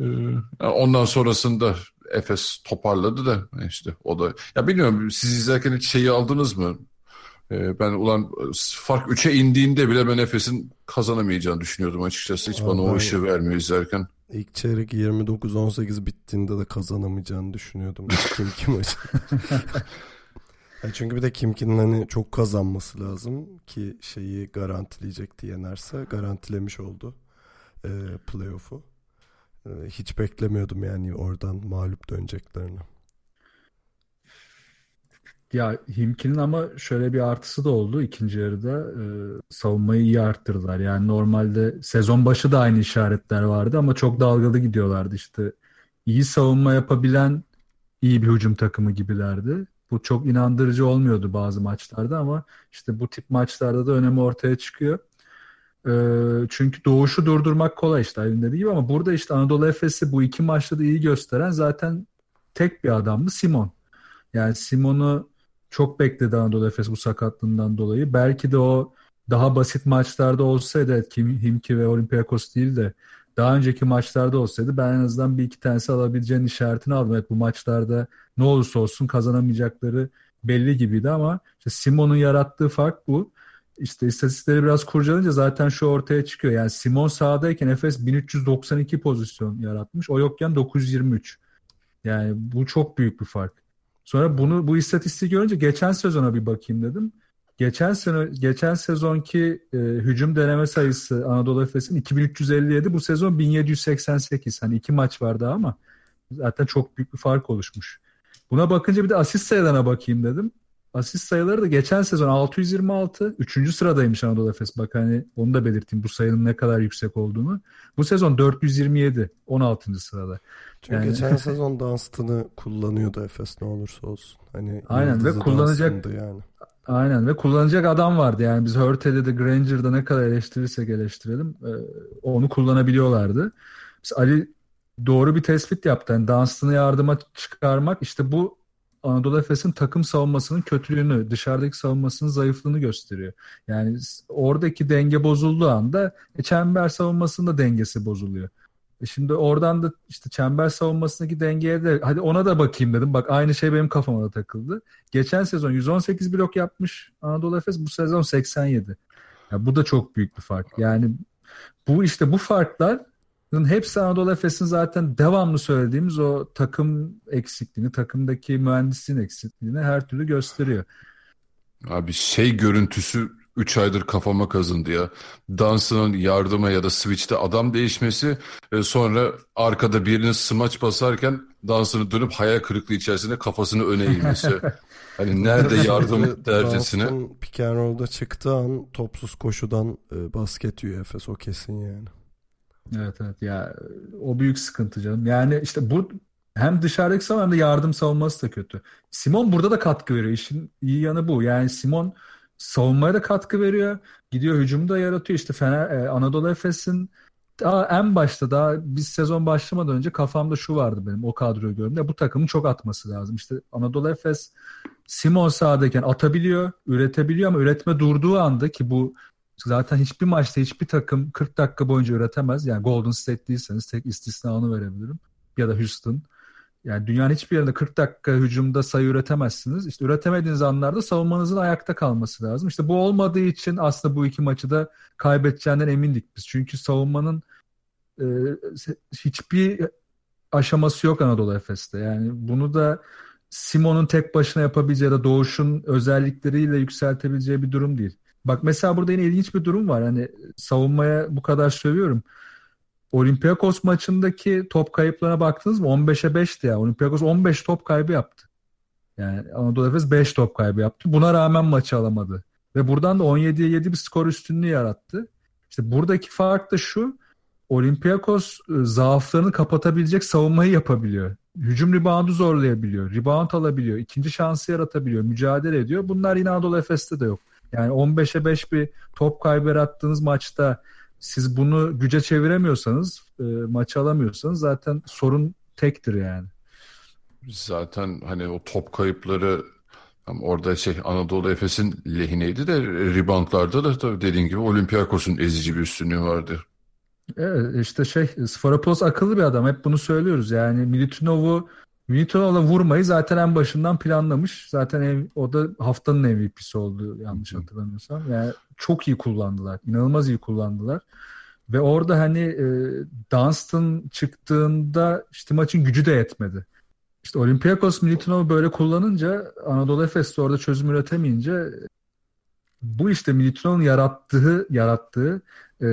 E, ondan sonrasında Efes toparladı da işte o da ya bilmiyorum siz izlerken hiç şeyi aldınız mı? Ee, Ben ulan fark 3'e indiğinde bile ben Efes'in kazanamayacağını düşünüyordum açıkçası. Hiç Aa, bana o ışığı vermiyor izlerken. İlk çeyrek 29-18 bittiğinde de kazanamayacağını düşünüyordum. Kim kim maçı. [laughs] Ya çünkü bir de Kimki'nin hani çok kazanması lazım ki şeyi garantileyecekti yenerse garantilemiş oldu e, playoff'u. E, hiç beklemiyordum yani oradan mağlup döneceklerini. Ya Himki'nin ama şöyle bir artısı da oldu ikinci yarıda. Ee, savunmayı iyi arttırdılar. Yani normalde sezon başı da aynı işaretler vardı ama çok dalgalı gidiyorlardı. İşte iyi savunma yapabilen iyi bir hücum takımı gibilerdi. Bu çok inandırıcı olmuyordu bazı maçlarda ama işte bu tip maçlarda da önemi ortaya çıkıyor. E, çünkü Doğuş'u durdurmak kolay işte Ayın dediği gibi ama burada işte Anadolu Efes'i bu iki maçta da iyi gösteren zaten tek bir adamdı Simon. Yani Simon'u çok bekledi Anadolu Efes bu sakatlığından dolayı. Belki de o daha basit maçlarda olsaydı evet, Himki ve Olympiakos değil de daha önceki maçlarda olsaydı ben en azından bir iki tanesi alabileceğin işaretini aldım. Evet bu maçlarda ne olursa olsun kazanamayacakları belli gibiydi ama işte Simon'un yarattığı fark bu. İşte istatistikleri biraz kurcalınca zaten şu ortaya çıkıyor. Yani Simon sahadayken Efes 1392 pozisyon yaratmış. O yokken 923. Yani bu çok büyük bir fark. Sonra bunu bu istatistiği görünce geçen sezona bir bakayım dedim. Geçen sene geçen sezonki e, hücum deneme sayısı Anadolu Efes'in 2357, bu sezon 1788. Hani iki maç vardı ama zaten çok büyük bir fark oluşmuş. Buna bakınca bir de asist sayılarına bakayım dedim. Asist sayıları da geçen sezon 626. Üçüncü sıradaymış Anadolu Efes. Bak hani onu da belirteyim bu sayının ne kadar yüksek olduğunu. Bu sezon 427. 16. sırada. Çünkü yani... geçen [laughs] sezon Dunstan'ı kullanıyordu Efes ne olursa olsun. Hani Aynen ve kullanacak yani. Aynen ve kullanacak adam vardı yani biz Hurted'de de Granger'da ne kadar eleştirirsek eleştirelim e, onu kullanabiliyorlardı. Biz Ali doğru bir tespit yaptı. Yani Dunstan'ı yardıma çıkarmak işte bu Anadolu Efes'in takım savunmasının kötülüğünü, dışarıdaki savunmasının zayıflığını gösteriyor. Yani oradaki denge bozulduğu anda e, çember savunmasında dengesi bozuluyor. E şimdi oradan da işte çember savunmasındaki dengeye de hadi ona da bakayım dedim. Bak aynı şey benim kafama da takıldı. Geçen sezon 118 blok yapmış Anadolu Efes bu sezon 87. Ya bu da çok büyük bir fark. Yani bu işte bu farklar hepsi Anadolu Efes'in zaten devamlı söylediğimiz o takım eksikliğini, takımdaki mühendisliğin eksikliğini her türlü gösteriyor. Abi şey görüntüsü 3 aydır kafama kazındı ya. Dansının yardıma ya da switch'te adam değişmesi ve sonra arkada birinin smaç basarken dansını dönüp hayal kırıklığı içerisinde kafasını öne eğmesi. [laughs] hani nerede yardım dercesine. Dansın pick and roll'da çıktığı an topsuz koşudan e, basket yiyor Efes o kesin yani. Evet evet ya o büyük sıkıntı canım. Yani işte bu hem dışarıdaki savunma hem de yardım savunması da kötü. Simon burada da katkı veriyor. İşin iyi yanı bu. Yani Simon savunmaya da katkı veriyor. Gidiyor hücumu da yaratıyor. İşte Fener, e, Anadolu Efes'in daha en başta daha biz sezon başlamadan önce kafamda şu vardı benim o kadroyu gördüğümde bu takımın çok atması lazım. İşte Anadolu Efes Simon sahadayken atabiliyor, üretebiliyor ama üretme durduğu anda ki bu zaten hiçbir maçta hiçbir takım 40 dakika boyunca üretemez. Yani Golden State değilseniz tek istisnanı verebilirim. Ya da Houston. Yani dünyanın hiçbir yerinde 40 dakika hücumda sayı üretemezsiniz. İşte üretemediğiniz anlarda savunmanızın ayakta kalması lazım. İşte bu olmadığı için aslında bu iki maçı da kaybedeceğinden emindik biz. Çünkü savunmanın e, hiçbir aşaması yok Anadolu Efes'te. Yani bunu da Simon'un tek başına yapabileceği ya da Doğuş'un özellikleriyle yükseltebileceği bir durum değil. Bak mesela burada yine ilginç bir durum var. Hani savunmaya bu kadar sövüyorum. Olympiakos maçındaki top kayıplarına baktınız mı? 15'e 5'ti ya. Olympiakos 15 top kaybı yaptı. Yani Anadolu Efes 5 top kaybı yaptı. Buna rağmen maçı alamadı. Ve buradan da 17'ye 7 bir skor üstünlüğü yarattı. İşte buradaki fark da şu. Olympiakos e, zaaflarını kapatabilecek savunmayı yapabiliyor. Hücum reboundu zorlayabiliyor. Rebound alabiliyor. ikinci şansı yaratabiliyor. Mücadele ediyor. Bunlar yine Anadolu Efes'te de yok. Yani 15'e 5 bir top kaybı yarattığınız maçta siz bunu güce çeviremiyorsanız, e, maçı alamıyorsanız zaten sorun tektir yani. Zaten hani o top kayıpları orada şey Anadolu Efes'in lehineydi de reboundlarda da tabii dediğin gibi Olympiakos'un ezici bir üstünlüğü vardı. Evet işte şey Sfarapoulos akıllı bir adam hep bunu söylüyoruz yani Milutinov'u Milutinov'la vurmayı zaten en başından planlamış. Zaten ev, o da haftanın MVP'si oldu yanlış hatırlamıyorsam. Yani çok iyi kullandılar. inanılmaz iyi kullandılar. Ve orada hani e, Dunstan çıktığında işte maçın gücü de yetmedi. İşte Olympiakos Milutinov'u böyle kullanınca Anadolu Efes orada çözüm üretemeyince bu işte Milutinov'un yarattığı yarattığı e,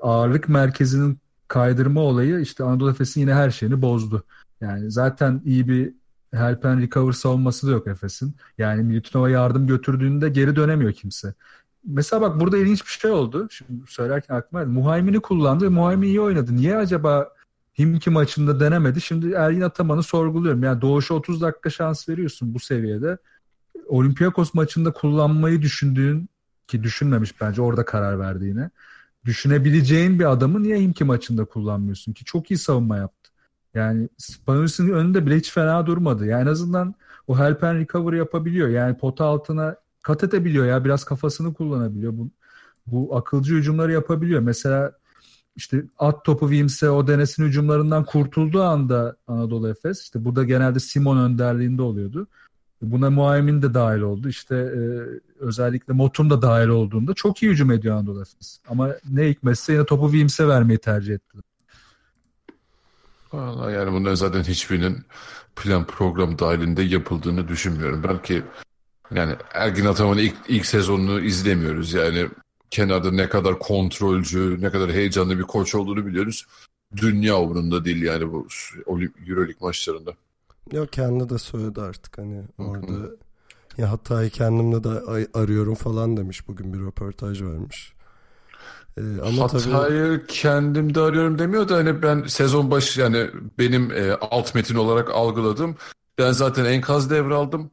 ağırlık merkezinin kaydırma olayı işte Anadolu Efes'in yine her şeyini bozdu. Yani zaten iyi bir help and recover savunması da yok Efes'in. Yani Milutinova yardım götürdüğünde geri dönemiyor kimse. Mesela bak burada ilginç bir şey oldu. Şimdi söylerken aklıma geldi. Muhaymin'i kullandı ve Muhaymin iyi oynadı. Niye acaba Himki maçında denemedi? Şimdi Ergin Ataman'ı sorguluyorum. Yani Doğuş'a 30 dakika şans veriyorsun bu seviyede. Olympiakos maçında kullanmayı düşündüğün ki düşünmemiş bence orada karar verdiğine. düşünebileceğin bir adamı niye Himki maçında kullanmıyorsun ki? Çok iyi savunma yaptı. Yani Spanulis'in önünde bile hiç fena durmadı. Yani en azından o help and recover yapabiliyor. Yani pota altına kat edebiliyor ya. Biraz kafasını kullanabiliyor. Bu, bu akılcı hücumları yapabiliyor. Mesela işte at topu Wims'e o denesin hücumlarından kurtulduğu anda Anadolu Efes işte burada genelde Simon önderliğinde oluyordu. Buna Muaymin de dahil oldu. İşte e, özellikle Motum da dahil olduğunda çok iyi hücum ediyor Anadolu Efes. Ama ne hikmetse yine topu Wims'e vermeyi tercih ettiler. Valla yani bunların zaten hiçbirinin plan program dahilinde yapıldığını düşünmüyorum. Belki yani Ergin Ataman'ın ilk, ilk sezonunu izlemiyoruz. Yani kenarda ne kadar kontrolcü, ne kadar heyecanlı bir koç olduğunu biliyoruz. Dünya umurunda değil yani bu Euroleague maçlarında. Yok kendi de söyledi artık hani orada ya hatayı kendimde de arıyorum falan demiş bugün bir röportaj vermiş. Ee, ama Hatayı tabii... kendimde arıyorum demiyor da hani ben sezon başı yani benim e, alt metin olarak algıladım. Ben zaten enkaz devraldım.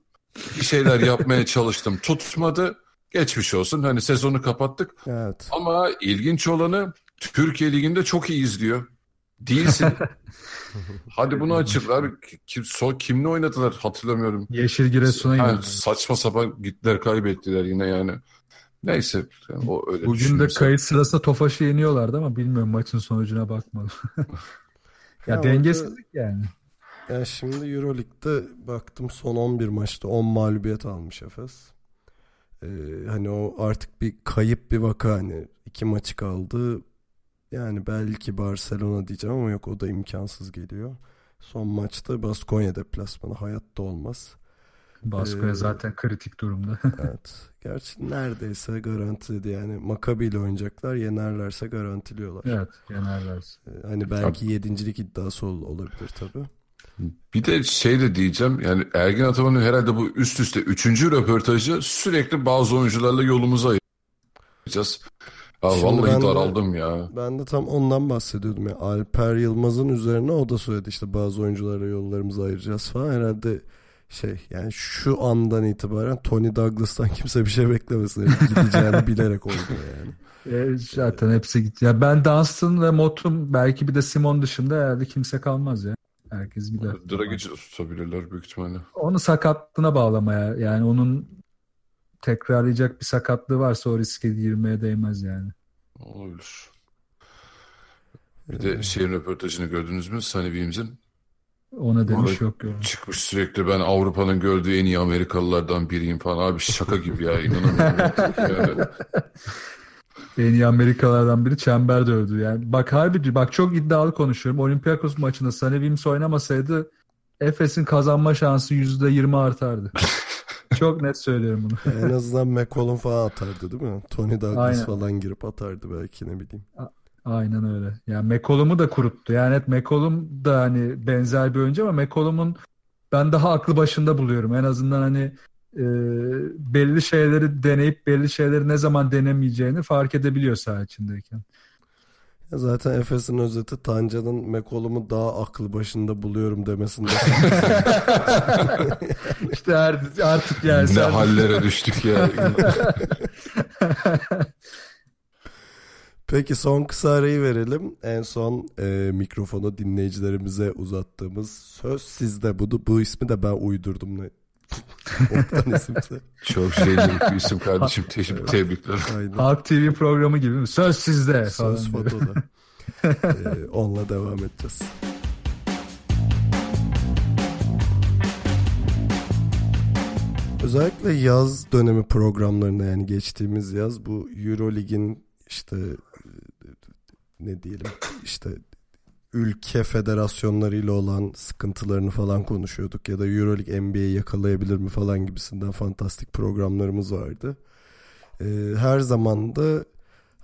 Bir şeyler yapmaya [laughs] çalıştım. Tutmadı. Geçmiş olsun. Hani sezonu kapattık. Evet. Ama ilginç olanı Türkiye Ligi'nde çok iyi izliyor. Değilsin. [laughs] Hadi bunu açıklar. Kim, so, kimle oynadılar hatırlamıyorum. Yeşil Giresun'a yani, Saçma sapan gittiler kaybettiler yine yani. Neyse. O öyle Bugün de kayıt sırasında Tofaş'ı yeniyorlardı ama bilmiyorum maçın sonucuna bakmadım. [laughs] ya, ya dengesizlik orada, yani. Ya şimdi Euroleague'de baktım son 11 maçta 10 mağlubiyet almış Efes. Ee, hani o artık bir kayıp bir vaka hani iki maçı kaldı. Yani belki Barcelona diyeceğim ama yok o da imkansız geliyor. Son maçta Baskonya deplasmanı hayatta olmaz. Baskonya ee, zaten kritik durumda. [laughs] evet. Gerçi neredeyse garantiledi yani Maccabi ile oynayacaklar yenerlerse garantiliyorlar. Evet yenerlerse. Ee, hani belki Tabii. yedincilik iddiası ol, olabilir tabii. Bir de şey de diyeceğim yani Ergin Ataman'ın herhalde bu üst üste üçüncü röportajı sürekli bazı oyuncularla yolumuzu ayıracağız. Ha, vallahi ben daraldım de, ya. Ben de tam ondan bahsediyordum ya. Alper Yılmaz'ın üzerine o da söyledi işte bazı oyuncularla yollarımızı ayıracağız falan. Herhalde şey yani şu andan itibaren Tony Douglas'tan [laughs] kimse bir şey beklemesin. Gideceğini bilerek oldu yani. [laughs] E, zaten hepsi gitti. Ya ben Dunstan ve Motum belki bir de Simon dışında herhalde kimse kalmaz ya. Herkes gider. Dragic'i tutabilirler büyük ihtimalle. Onu sakatlığına bağlamaya yani onun tekrarlayacak bir sakatlığı varsa o riske girmeye değmez yani. Olabilir. Bir de şeyin röportajını gördünüz mü? Sunny Weems'in. Ona demiş yok. Yok. Çıkmış sürekli ben Avrupa'nın gördüğü en iyi Amerikalılardan biriyim falan. Abi şaka gibi ya inanamıyorum. [laughs] En iyi Amerikalardan biri çember dövdü. Yani bak harbi bak çok iddialı konuşuyorum. Olympiakos maçında Sunny Williams oynamasaydı Efes'in kazanma şansı %20 artardı. [laughs] çok net söylüyorum bunu. en azından McCollum falan atardı değil mi? Tony Douglas Aynen. falan girip atardı belki ne bileyim. Aynen öyle. Yani McCollum'u da kuruttu. Yani evet McCollum da hani benzer bir oyuncu ama McCollum'un ben daha aklı başında buluyorum. En azından hani e, belli şeyleri deneyip belli şeyleri ne zaman denemeyeceğini fark edebiliyor saha içindeyken. Ya zaten Efes'in özeti Tanca'nın McCollum'u daha aklı başında buluyorum demesinde. [laughs] İşte artık, artık yani. Ne sen... hallere düştük ya. [laughs] Peki son kısa arayı verelim. En son e, mikrofonu dinleyicilerimize uzattığımız söz sizde. Bu, bu ismi de ben uydurdum. [laughs] Çok şeyli bir isim kardeşim. Te- tebrikler. Aynen. Halk TV programı gibi mi? Söz sizde. Söz fotoda. [laughs] ee, onunla devam edeceğiz. Özellikle yaz dönemi programlarında yani geçtiğimiz yaz bu Eurolig'in işte ne diyelim işte ülke federasyonlarıyla olan sıkıntılarını falan konuşuyorduk ya da EuroLeague NBA'yi yakalayabilir mi falan gibisinden fantastik programlarımız vardı. Ee, her zaman da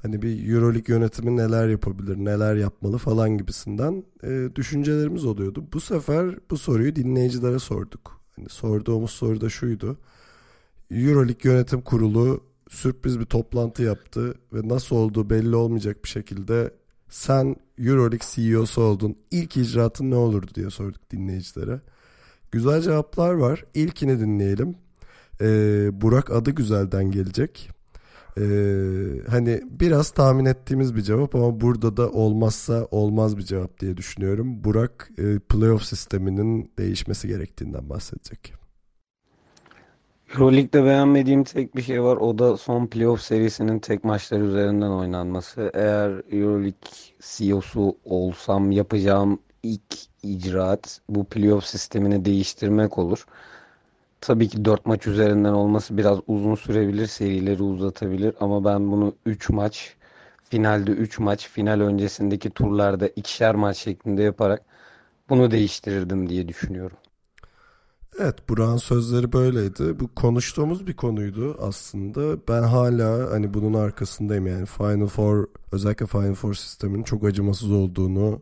hani bir EuroLeague yönetimi neler yapabilir, neler yapmalı falan gibisinden e, düşüncelerimiz oluyordu. Bu sefer bu soruyu dinleyicilere sorduk. Hani sorduğumuz soru da şuydu. EuroLeague Yönetim Kurulu sürpriz bir toplantı yaptı ve nasıl olduğu belli olmayacak bir şekilde sen Euroleague CEO'su oldun. İlk icraatın ne olurdu diye sorduk dinleyicilere. Güzel cevaplar var. İlkini dinleyelim. Ee, Burak adı güzelden gelecek. Ee, hani biraz tahmin ettiğimiz bir cevap ama burada da olmazsa olmaz bir cevap diye düşünüyorum. Burak e, playoff sisteminin değişmesi gerektiğinden bahsedecek. Euroleague'de beğenmediğim tek bir şey var. O da son playoff serisinin tek maçlar üzerinden oynanması. Eğer Euroleague CEO'su olsam yapacağım ilk icraat bu playoff sistemini değiştirmek olur. Tabii ki 4 maç üzerinden olması biraz uzun sürebilir, serileri uzatabilir ama ben bunu 3 maç, finalde 3 maç, final öncesindeki turlarda ikişer maç şeklinde yaparak bunu değiştirirdim diye düşünüyorum. Evet Burak'ın sözleri böyleydi. Bu konuştuğumuz bir konuydu aslında. Ben hala hani bunun arkasındayım yani Final Four özellikle Final Four sisteminin çok acımasız olduğunu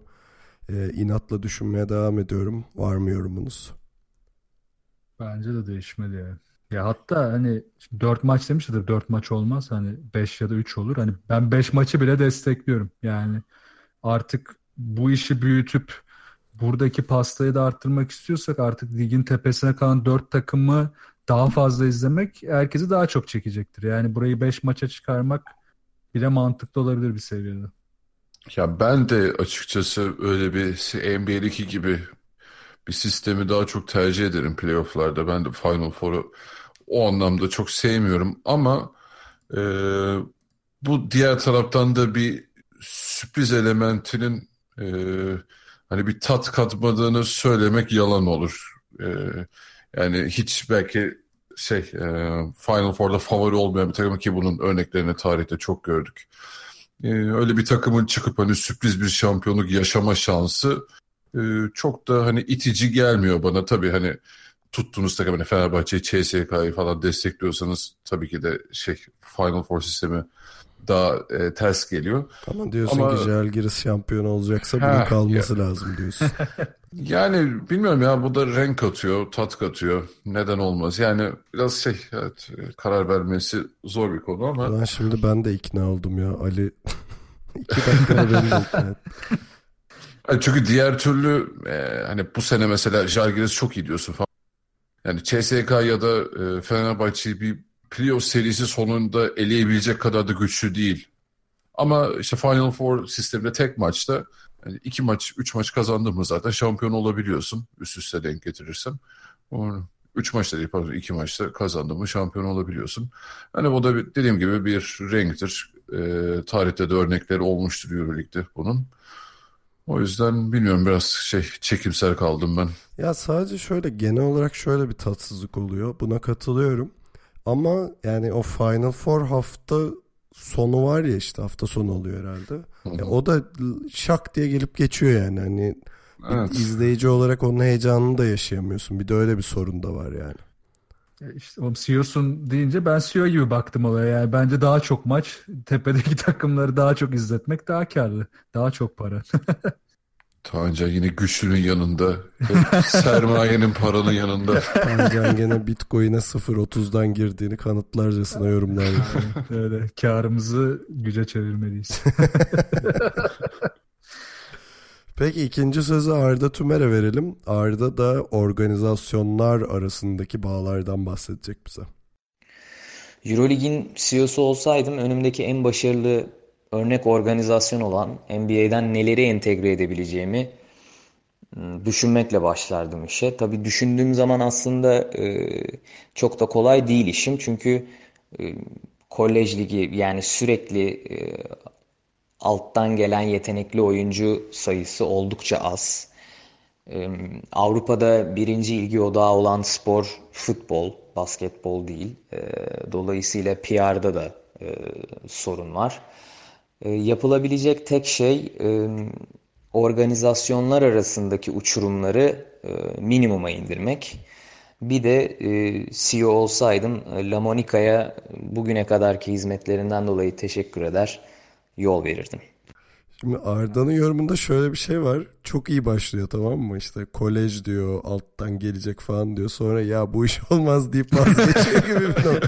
e, inatla düşünmeye devam ediyorum. Var mı yorumunuz? Bence de değişmedi yani. Ya hatta hani 4 maç demiştir 4 maç olmaz hani 5 ya da 3 olur. Hani ben 5 maçı bile destekliyorum. Yani artık bu işi büyütüp buradaki pastayı da arttırmak istiyorsak artık ligin tepesine kalan 4 takımı daha fazla izlemek herkesi daha çok çekecektir. Yani burayı 5 maça çıkarmak bile mantıklı olabilir bir seviyede. Ya ben de açıkçası öyle bir NBA'deki gibi bir sistemi daha çok tercih ederim playofflarda. Ben de Final Four'u o anlamda çok sevmiyorum ama e, bu diğer taraftan da bir sürpriz elementinin e, hani bir tat katmadığını söylemek yalan olur. E, yani hiç belki şey e, Final Four'da favori olmayan bir takım ki bunun örneklerini tarihte çok gördük. E, öyle bir takımın çıkıp hani sürpriz bir şampiyonluk yaşama şansı e, çok da hani itici gelmiyor bana. Tabii hani tuttuğunuz takım hani Fenerbahçe'yi, CSK'yı falan destekliyorsanız tabii ki de şey Final Four sistemi daha e, ters geliyor. Ama diyorsun Ama... ki Jalgiris şampiyon olacaksa bunun kalması ya. lazım diyorsun. [laughs] yani bilmiyorum ya bu da renk katıyor, tat katıyor. Neden olmaz? Yani biraz şey evet, karar vermesi zor bir konu ama. Ben şimdi ben de ikna oldum ya Ali. [laughs] İki dakikada beni de ikna çünkü diğer türlü e, hani bu sene mesela Jalgiris çok iyi diyorsun falan. Yani CSK ya da e, Fenerbahçe bir playoff serisi sonunda eleyebilecek kadar da güçlü değil. Ama işte Final Four sisteminde tek maçta yani iki maç, üç maç kazandın mı zaten şampiyon olabiliyorsun. Üst üste denk getirirsen. Üç maçta değil pardon iki maçta kazandın mı şampiyon olabiliyorsun. Hani bu da bir, dediğim gibi bir renktir. E, tarihte de örnekleri olmuştur Euroleague'de bunun. O yüzden bilmiyorum biraz şey çekimser kaldım ben. Ya sadece şöyle genel olarak şöyle bir tatsızlık oluyor. Buna katılıyorum. Ama yani o Final Four hafta sonu var ya işte hafta sonu oluyor herhalde. Ya o da şak diye gelip geçiyor yani. Hani evet. izleyici olarak onun heyecanını da yaşayamıyorsun. Bir de öyle bir sorun da var yani. İşte oğlum CEO'sun deyince ben CEO gibi baktım olaya. Yani bence daha çok maç, tepedeki [laughs] takımları daha çok izletmek daha karlı. Daha çok para. [laughs] Tancan yine güçlünün yanında. [laughs] sermayenin paranın yanında. Tancan gene Bitcoin'e 0.30'dan girdiğini kanıtlarcasına yorumlar. [laughs] Öyle. Karımızı güce çevirmeliyiz. [laughs] Peki ikinci sözü Arda Tümer'e verelim. Arda da organizasyonlar arasındaki bağlardan bahsedecek bize. Eurolig'in CEO'su olsaydım önümdeki en başarılı örnek organizasyon olan NBA'den neleri entegre edebileceğimi ıı, düşünmekle başlardım işe. Tabii düşündüğüm zaman aslında e, çok da kolay değil işim. Çünkü e, kolej ligi yani sürekli e, alttan gelen yetenekli oyuncu sayısı oldukça az. Avrupa'da birinci ilgi odağı olan spor futbol, basketbol değil. Dolayısıyla PR'da da sorun var. Yapılabilecek tek şey organizasyonlar arasındaki uçurumları minimuma indirmek. Bir de CEO olsaydım La Monica'ya bugüne kadarki hizmetlerinden dolayı teşekkür eder yol verirdim. Şimdi Arda'nın yorumunda şöyle bir şey var. Çok iyi başlıyor tamam mı? İşte kolej diyor, alttan gelecek falan diyor. Sonra ya bu iş [laughs] olmaz deyip vazgeçiyor gibi bir nokta.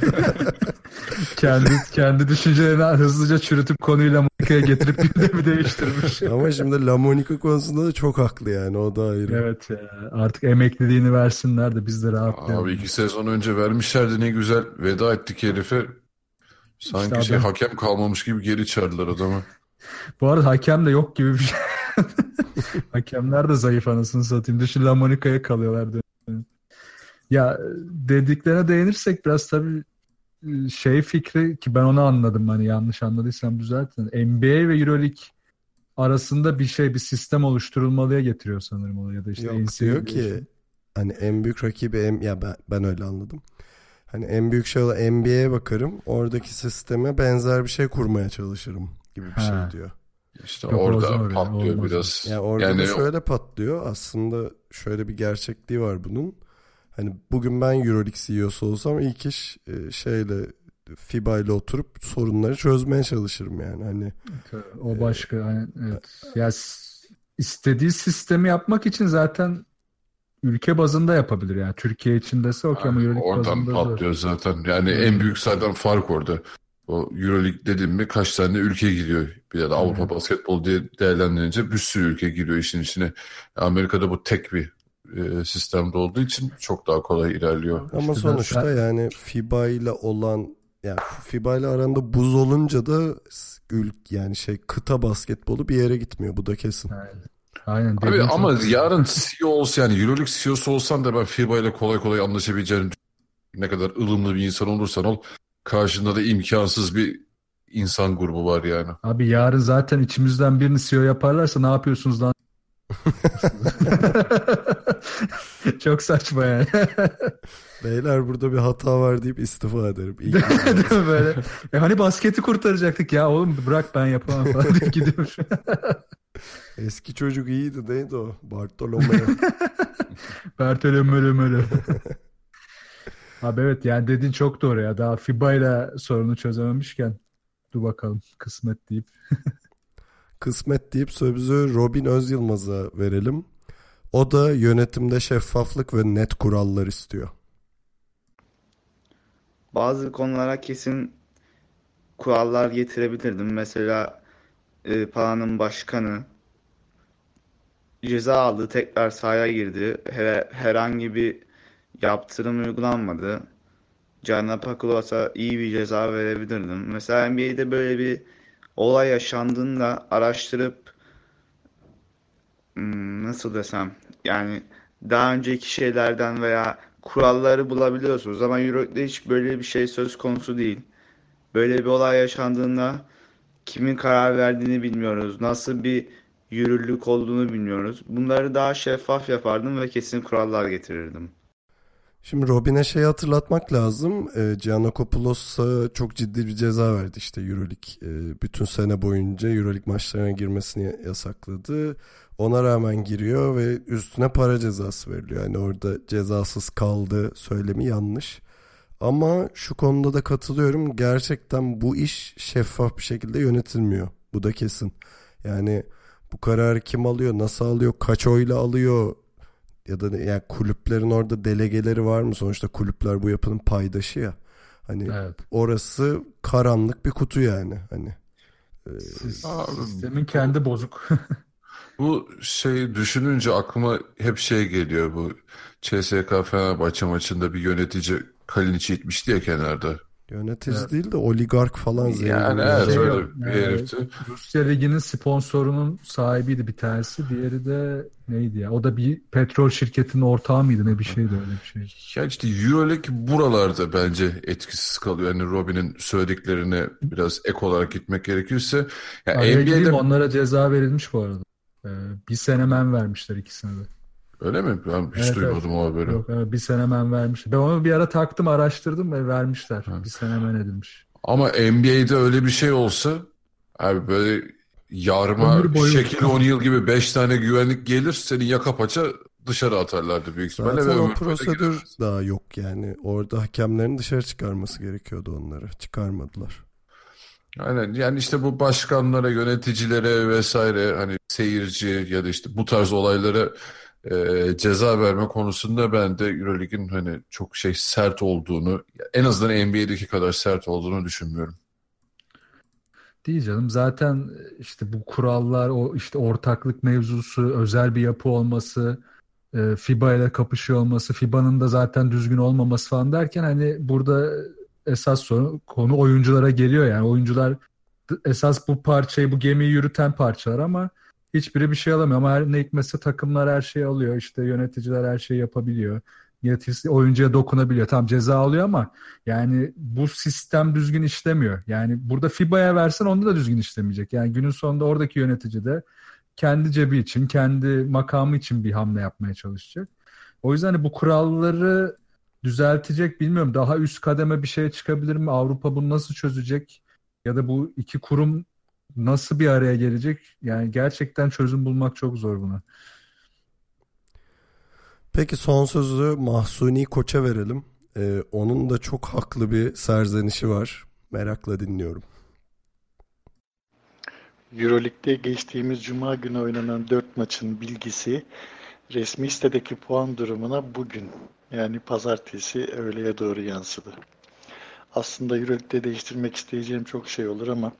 [laughs] kendi kendi düşüncelerini hızlıca çürütüp konuyu La Monica'ya getirip gündemi değiştirmiş. [laughs] Ama şimdi La Monica konusunda da çok haklı yani o da ayrı. Evet ya artık emekliliğini versinler de biz de rahatlayalım. Abi iki sezon önce vermişlerdi ne güzel veda ettik herife Sanki İşte şey adam- hakem kalmamış gibi geri çağırdılar adamı. Bu arada hakem de yok gibi bir şey. [laughs] Hakemler de zayıf anasını satayım. Dışı La Monica'ya kalıyorlar. dönüp. Ya dediklerine değinirsek biraz tabii şey fikri ki ben onu anladım hani yanlış anladıysam düzeltin. NBA ve EuroLeague arasında bir şey bir sistem oluşturulmalıya getiriyor sanırım onu ya da işte Yok diyor ki hani en büyük rakibi en, ya ben, ben öyle anladım. Hani en büyük şey olan NBA'ye bakarım. Oradaki sisteme benzer bir şey kurmaya çalışırım gibi bir Ha. şey diyor. İşte Yok, orada öyle, patlıyor olmaz. biraz. Yani orada Yani şöyle patlıyor. Aslında şöyle bir gerçekliği var bunun. Hani bugün ben EuroLeague CEO'su olsam ilk iş e, şeyle FIBA ile oturup sorunları çözmeye çalışırım yani. Hani O başka. hani, evet. Ya istediği sistemi yapmak için zaten ülke bazında yapabilir yani. Türkiye içindese okey ama Euroleague Oradan bazında zor. patlıyor zaten. Yani en büyük zaten fark orada. O Euroleague dedim mi kaç tane ülke giriyor. Bir de Avrupa basketbol diye değerlendirince bir sürü ülke giriyor işin içine. Amerika'da bu tek bir e, sistemde olduğu için çok daha kolay ilerliyor. ama İşte sonuçta ben- yani FIBA ile olan yani FIBA ile aranda buz olunca da ülk yani şey kıta basketbolu bir yere gitmiyor. Bu da kesin. Aynen. Aynen. Abi ama çok- yarın CEO olsa yani Euroleague CEO'su olsan da ben FIBA ile kolay kolay anlaşabileceğini ne kadar ılımlı bir insan olursan ol karşında da imkansız bir insan grubu var yani. Abi yarın zaten içimizden birini CEO yaparlarsa ne yapıyorsunuz lan? [laughs] Çok saçma yani. Beyler burada bir hata var deyip istifa ederim. Mi böyle? E hani basketi kurtaracaktık ya oğlum bırak ben yapamam falan deyip gidiyor. [laughs] Eski çocuk iyiydi neydi o? Bartolomeo. [laughs] Bertolomeo Mölo. Abi evet yani dediğin çok doğru ya. Daha FIBA ile sorunu çözememişken dur bakalım kısmet deyip. [laughs] Kısmet deyip sözü Robin Özyılmaz'a verelim. O da yönetimde şeffaflık ve net kurallar istiyor. Bazı konulara kesin kurallar getirebilirdim. Mesela e, Pala'nın başkanı ceza aldı, tekrar sahaya girdi. Her- herhangi bir yaptırım uygulanmadı. Giannapakolos'a iyi bir ceza verebilirdim. Mesela NBA'de böyle bir olay yaşandığında araştırıp hmm, nasıl desem yani daha önceki şeylerden veya kuralları bulabiliyorsunuz ama Euroleague'de hiç böyle bir şey söz konusu değil. Böyle bir olay yaşandığında kimin karar verdiğini bilmiyoruz. Nasıl bir yürürlük olduğunu bilmiyoruz. Bunları daha şeffaf yapardım ve kesin kurallar getirirdim. Şimdi Robin'e şey hatırlatmak lazım. E, Giannakopoulos çok ciddi bir ceza verdi işte Euroleague. E, bütün sene boyunca Euroleague maçlarına girmesini yasakladı. Ona rağmen giriyor ve üstüne para cezası veriliyor. Yani orada cezasız kaldı söylemi yanlış. Ama şu konuda da katılıyorum. Gerçekten bu iş şeffaf bir şekilde yönetilmiyor. Bu da kesin. Yani bu kararı kim alıyor, nasıl alıyor, kaç oyla alıyor ya da yani kulüplerin orada delegeleri var mı? Sonuçta kulüpler bu yapının paydaşı ya. Hani Evet. orası karanlık bir kutu yani. Hani Sistemin kendi bozuk. [laughs] Bu şey düşününce aklıma hep şey geliyor bu CSK Fenerbahçe maçında bir yönetici Kalinic'i itmişti ya kenarda. Yönetici Evet. değil de oligark falan zengin. Yani bir evet adam. öyle bir herifti. Rusya Ligi'nin sponsorunun sahibiydi bir tanesi. Diğeri de neydi ya? O da bir petrol şirketinin ortağı mıydı? Ne bir şeydi öyle bir şey. Ya işte Euroleague buralarda bence etkisiz kalıyor. Yani Robin'in söylediklerine biraz ek olarak gitmek gerekirse. Ya NBA'de onlara ceza verilmiş bu arada. Ee, bir sene men vermişler ikisine de. Öyle mi? Ben hiç Evet, duymadım o haberi. Yok, evet, bir sene men vermişler. Ben onu bir ara taktım araştırdım ve vermişler. Bir sene men edilmiş. Ama NBA'de öyle bir şey olsa abi böyle yarma boyu. Shaquille O'Neal gibi 5 tane güvenlik gelir seni yaka paça dışarı atarlardı büyük ihtimalle Zaten ve o prosedür giremez. daha yok yani. Orada hakemlerin dışarı çıkarması gerekiyordu onları. Çıkarmadılar. Aynen yani işte bu başkanlara, yöneticilere vesaire hani seyirci ya da işte bu tarz olaylara e, ceza verme konusunda ben de Euroleague'in hani çok şey sert olduğunu en azından NBA'deki kadar sert olduğunu düşünmüyorum. Değil canım. Zaten işte bu kurallar, o işte ortaklık mevzusu, özel bir yapı olması, e, FIBA ile kapışıyor olması, FIBA'nın da zaten düzgün olmaması falan derken hani burada esas sorun, konu oyunculara geliyor yani oyuncular esas bu parçayı bu gemiyi yürüten parçalar ama hiçbiri bir şey alamıyor ama her ne hikmetse takımlar her şeyi alıyor işte yöneticiler her şeyi yapabiliyor yöneticisi oyuncuya dokunabiliyor tamam ceza alıyor ama yani bu sistem düzgün işlemiyor yani burada FIBA'ya versen onda da düzgün işlemeyecek yani günün sonunda oradaki yönetici de kendi cebi için kendi makamı için bir hamle yapmaya çalışacak o yüzden hani bu kuralları düzeltecek bilmiyorum. Daha üst kademe bir şey çıkabilir mi? Avrupa bunu nasıl çözecek? Ya da bu iki kurum nasıl bir araya gelecek? Yani gerçekten çözüm bulmak çok zor buna. Peki son sözü Mahsuni Koç'a verelim. Ee, onun da çok haklı bir serzenişi var. Merakla dinliyorum. Euroleague'de geçtiğimiz cuma günü oynanan 4 maçın bilgisi resmi sitedeki puan durumuna bugün yani pazartesi öğleye doğru yansıdı. Aslında Euroleague'de değiştirmek isteyeceğim çok şey olur ama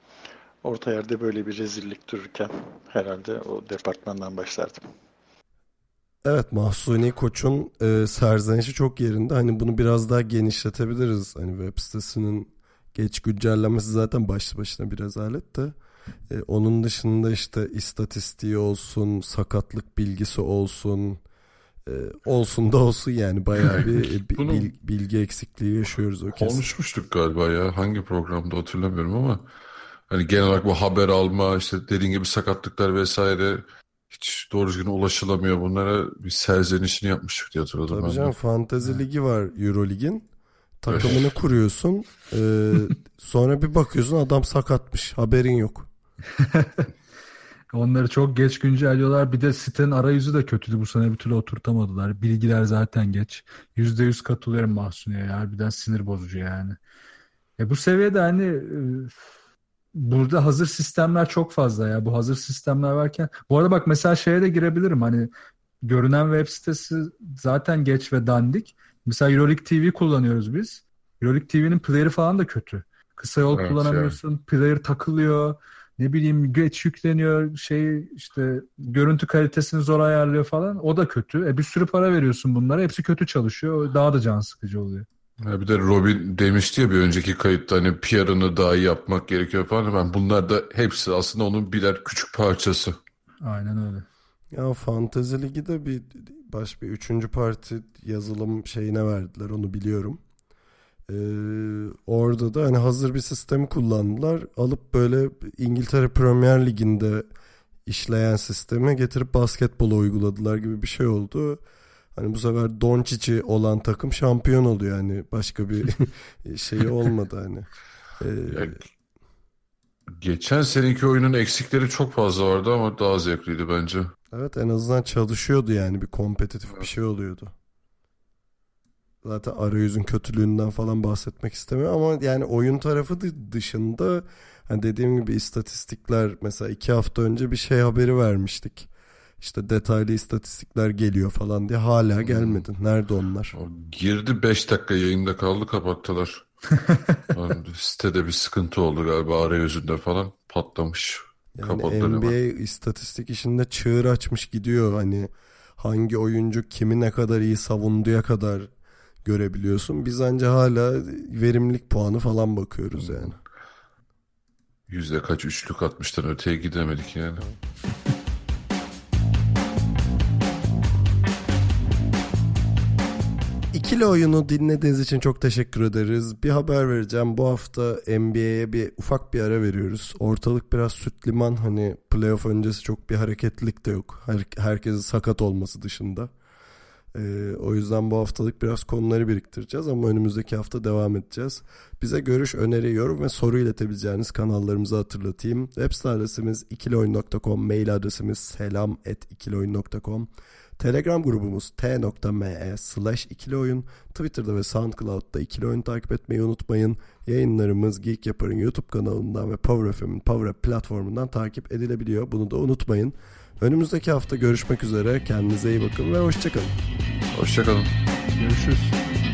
orta yerde böyle bir rezillik dururken herhalde o departmandan başlardım. Evet Mahsuni Koç'un e, serzenişi çok yerinde. Hani bunu biraz daha genişletebiliriz. Hani web sitesinin geç güncellenmesi zaten başlı başına bir rezalet de. E, onun dışında işte istatistiği olsun, sakatlık bilgisi olsun, e, olsun da olsun yani bayağı bir e, [laughs] bil, bilgi eksikliği yaşıyoruz o kesin. Konuşmuştuk galiba ya hangi programda hatırlamıyorum ama hani genel olarak bu haber alma işte dediğin gibi sakatlıklar vesaire hiç doğru düzgün ulaşılamıyor. Bunlara bir serzenişini yapmıştık diye hatırladım. Tabii canım Fantezi Ligi var Eurolig'in. Takımını kuruyorsun. E, [laughs] sonra bir bakıyorsun adam sakatmış. Haberin yok. [laughs] Onları çok geç güncelliyorlar. Bir de sitenin arayüzü de kötüydü. Bu sene bir türlü oturtamadılar. Bilgiler zaten geç. Yüzde yüz katılıyorum Mahsuni'ye. Harbiden sinir bozucu yani. E bu seviyede hani burada hazır sistemler çok fazla ya. Bu hazır sistemler varken. Bu arada bak mesela şeye de girebilirim. Hani görünen web sitesi zaten geç ve dandik. Mesela Euroleague TV kullanıyoruz biz. Euroleague TV'nin player'ı falan da kötü. Kısa yol evet, kullanamıyorsun. Yani. Player takılıyor ne bileyim geç yükleniyor şey işte görüntü kalitesini zor ayarlıyor falan o da kötü. E bir sürü para veriyorsun bunlara hepsi kötü çalışıyor daha da can sıkıcı oluyor. Ya bir de Robin demişti ya bir önceki kayıtta hani PR'ını daha iyi yapmak gerekiyor falan. Ben bunlar da hepsi aslında onun birer küçük parçası. Aynen öyle. Ya Fantezi Ligi de bir baş bir üçüncü parti yazılım şeyine verdiler onu biliyorum. Ee, orada da hani hazır bir sistemi kullandılar. Alıp böyle İngiltere Premier Ligi'nde işleyen sistemi getirip basketbola uyguladılar gibi bir şey oldu. Hani bu sefer Doncic'i olan takım şampiyon oluyor yani başka bir [laughs] şeyi olmadı hani. Ee, Geçen seneki oyunun eksikleri çok fazla vardı ama daha zevkliydi bence. Evet en azından çalışıyordu yani bir kompetitif evet. bir şey oluyordu. Zaten arayüzün kötülüğünden falan bahsetmek istemiyorum ama yani oyun tarafı dışında hani dediğim gibi istatistikler mesela iki hafta önce bir şey haberi vermiştik. İşte detaylı istatistikler geliyor falan diye hala hmm. gelmedi. Nerede onlar? O girdi 5 dakika yayında kaldı kapattılar. [laughs] sitede bir sıkıntı oldu galiba arayüzünde falan patlamış. Yani NBA hemen. istatistik işinde çığır açmış gidiyor hani hangi oyuncu kimi ne kadar iyi savunduğya kadar görebiliyorsun. Biz anca hala verimlilik puanı falan bakıyoruz yani. Yüzde kaç üçlük atmıştan öteye gidemedik yani. İkili oyunu dinlediğiniz için çok teşekkür ederiz. Bir haber vereceğim. Bu hafta NBA'ye bir ufak bir ara veriyoruz. Ortalık biraz süt liman. Hani playoff öncesi çok bir hareketlilik de yok. Her, herkesin sakat olması dışında. Ee, o yüzden bu haftalık biraz konuları biriktireceğiz ama önümüzdeki hafta devam edeceğiz. Bize görüş, öneri, yorum ve soru iletebileceğiniz kanallarımızı hatırlatayım. Web site adresimiz ikilioyun.com, mail adresimiz selam.ikilioyun.com. Telegram grubumuz t.me slash ikilioyun. Twitter'da ve Soundcloud'da ikilioyun takip etmeyi unutmayın. Yayınlarımız Geek Yapar'ın YouTube kanalından ve Power FM'in Power App platformundan takip edilebiliyor. Bunu da unutmayın. Önümüzdeki hafta görüşmek üzere. Kendinize iyi bakın ve hoşçakalın. Hoşçakalın. Görüşürüz.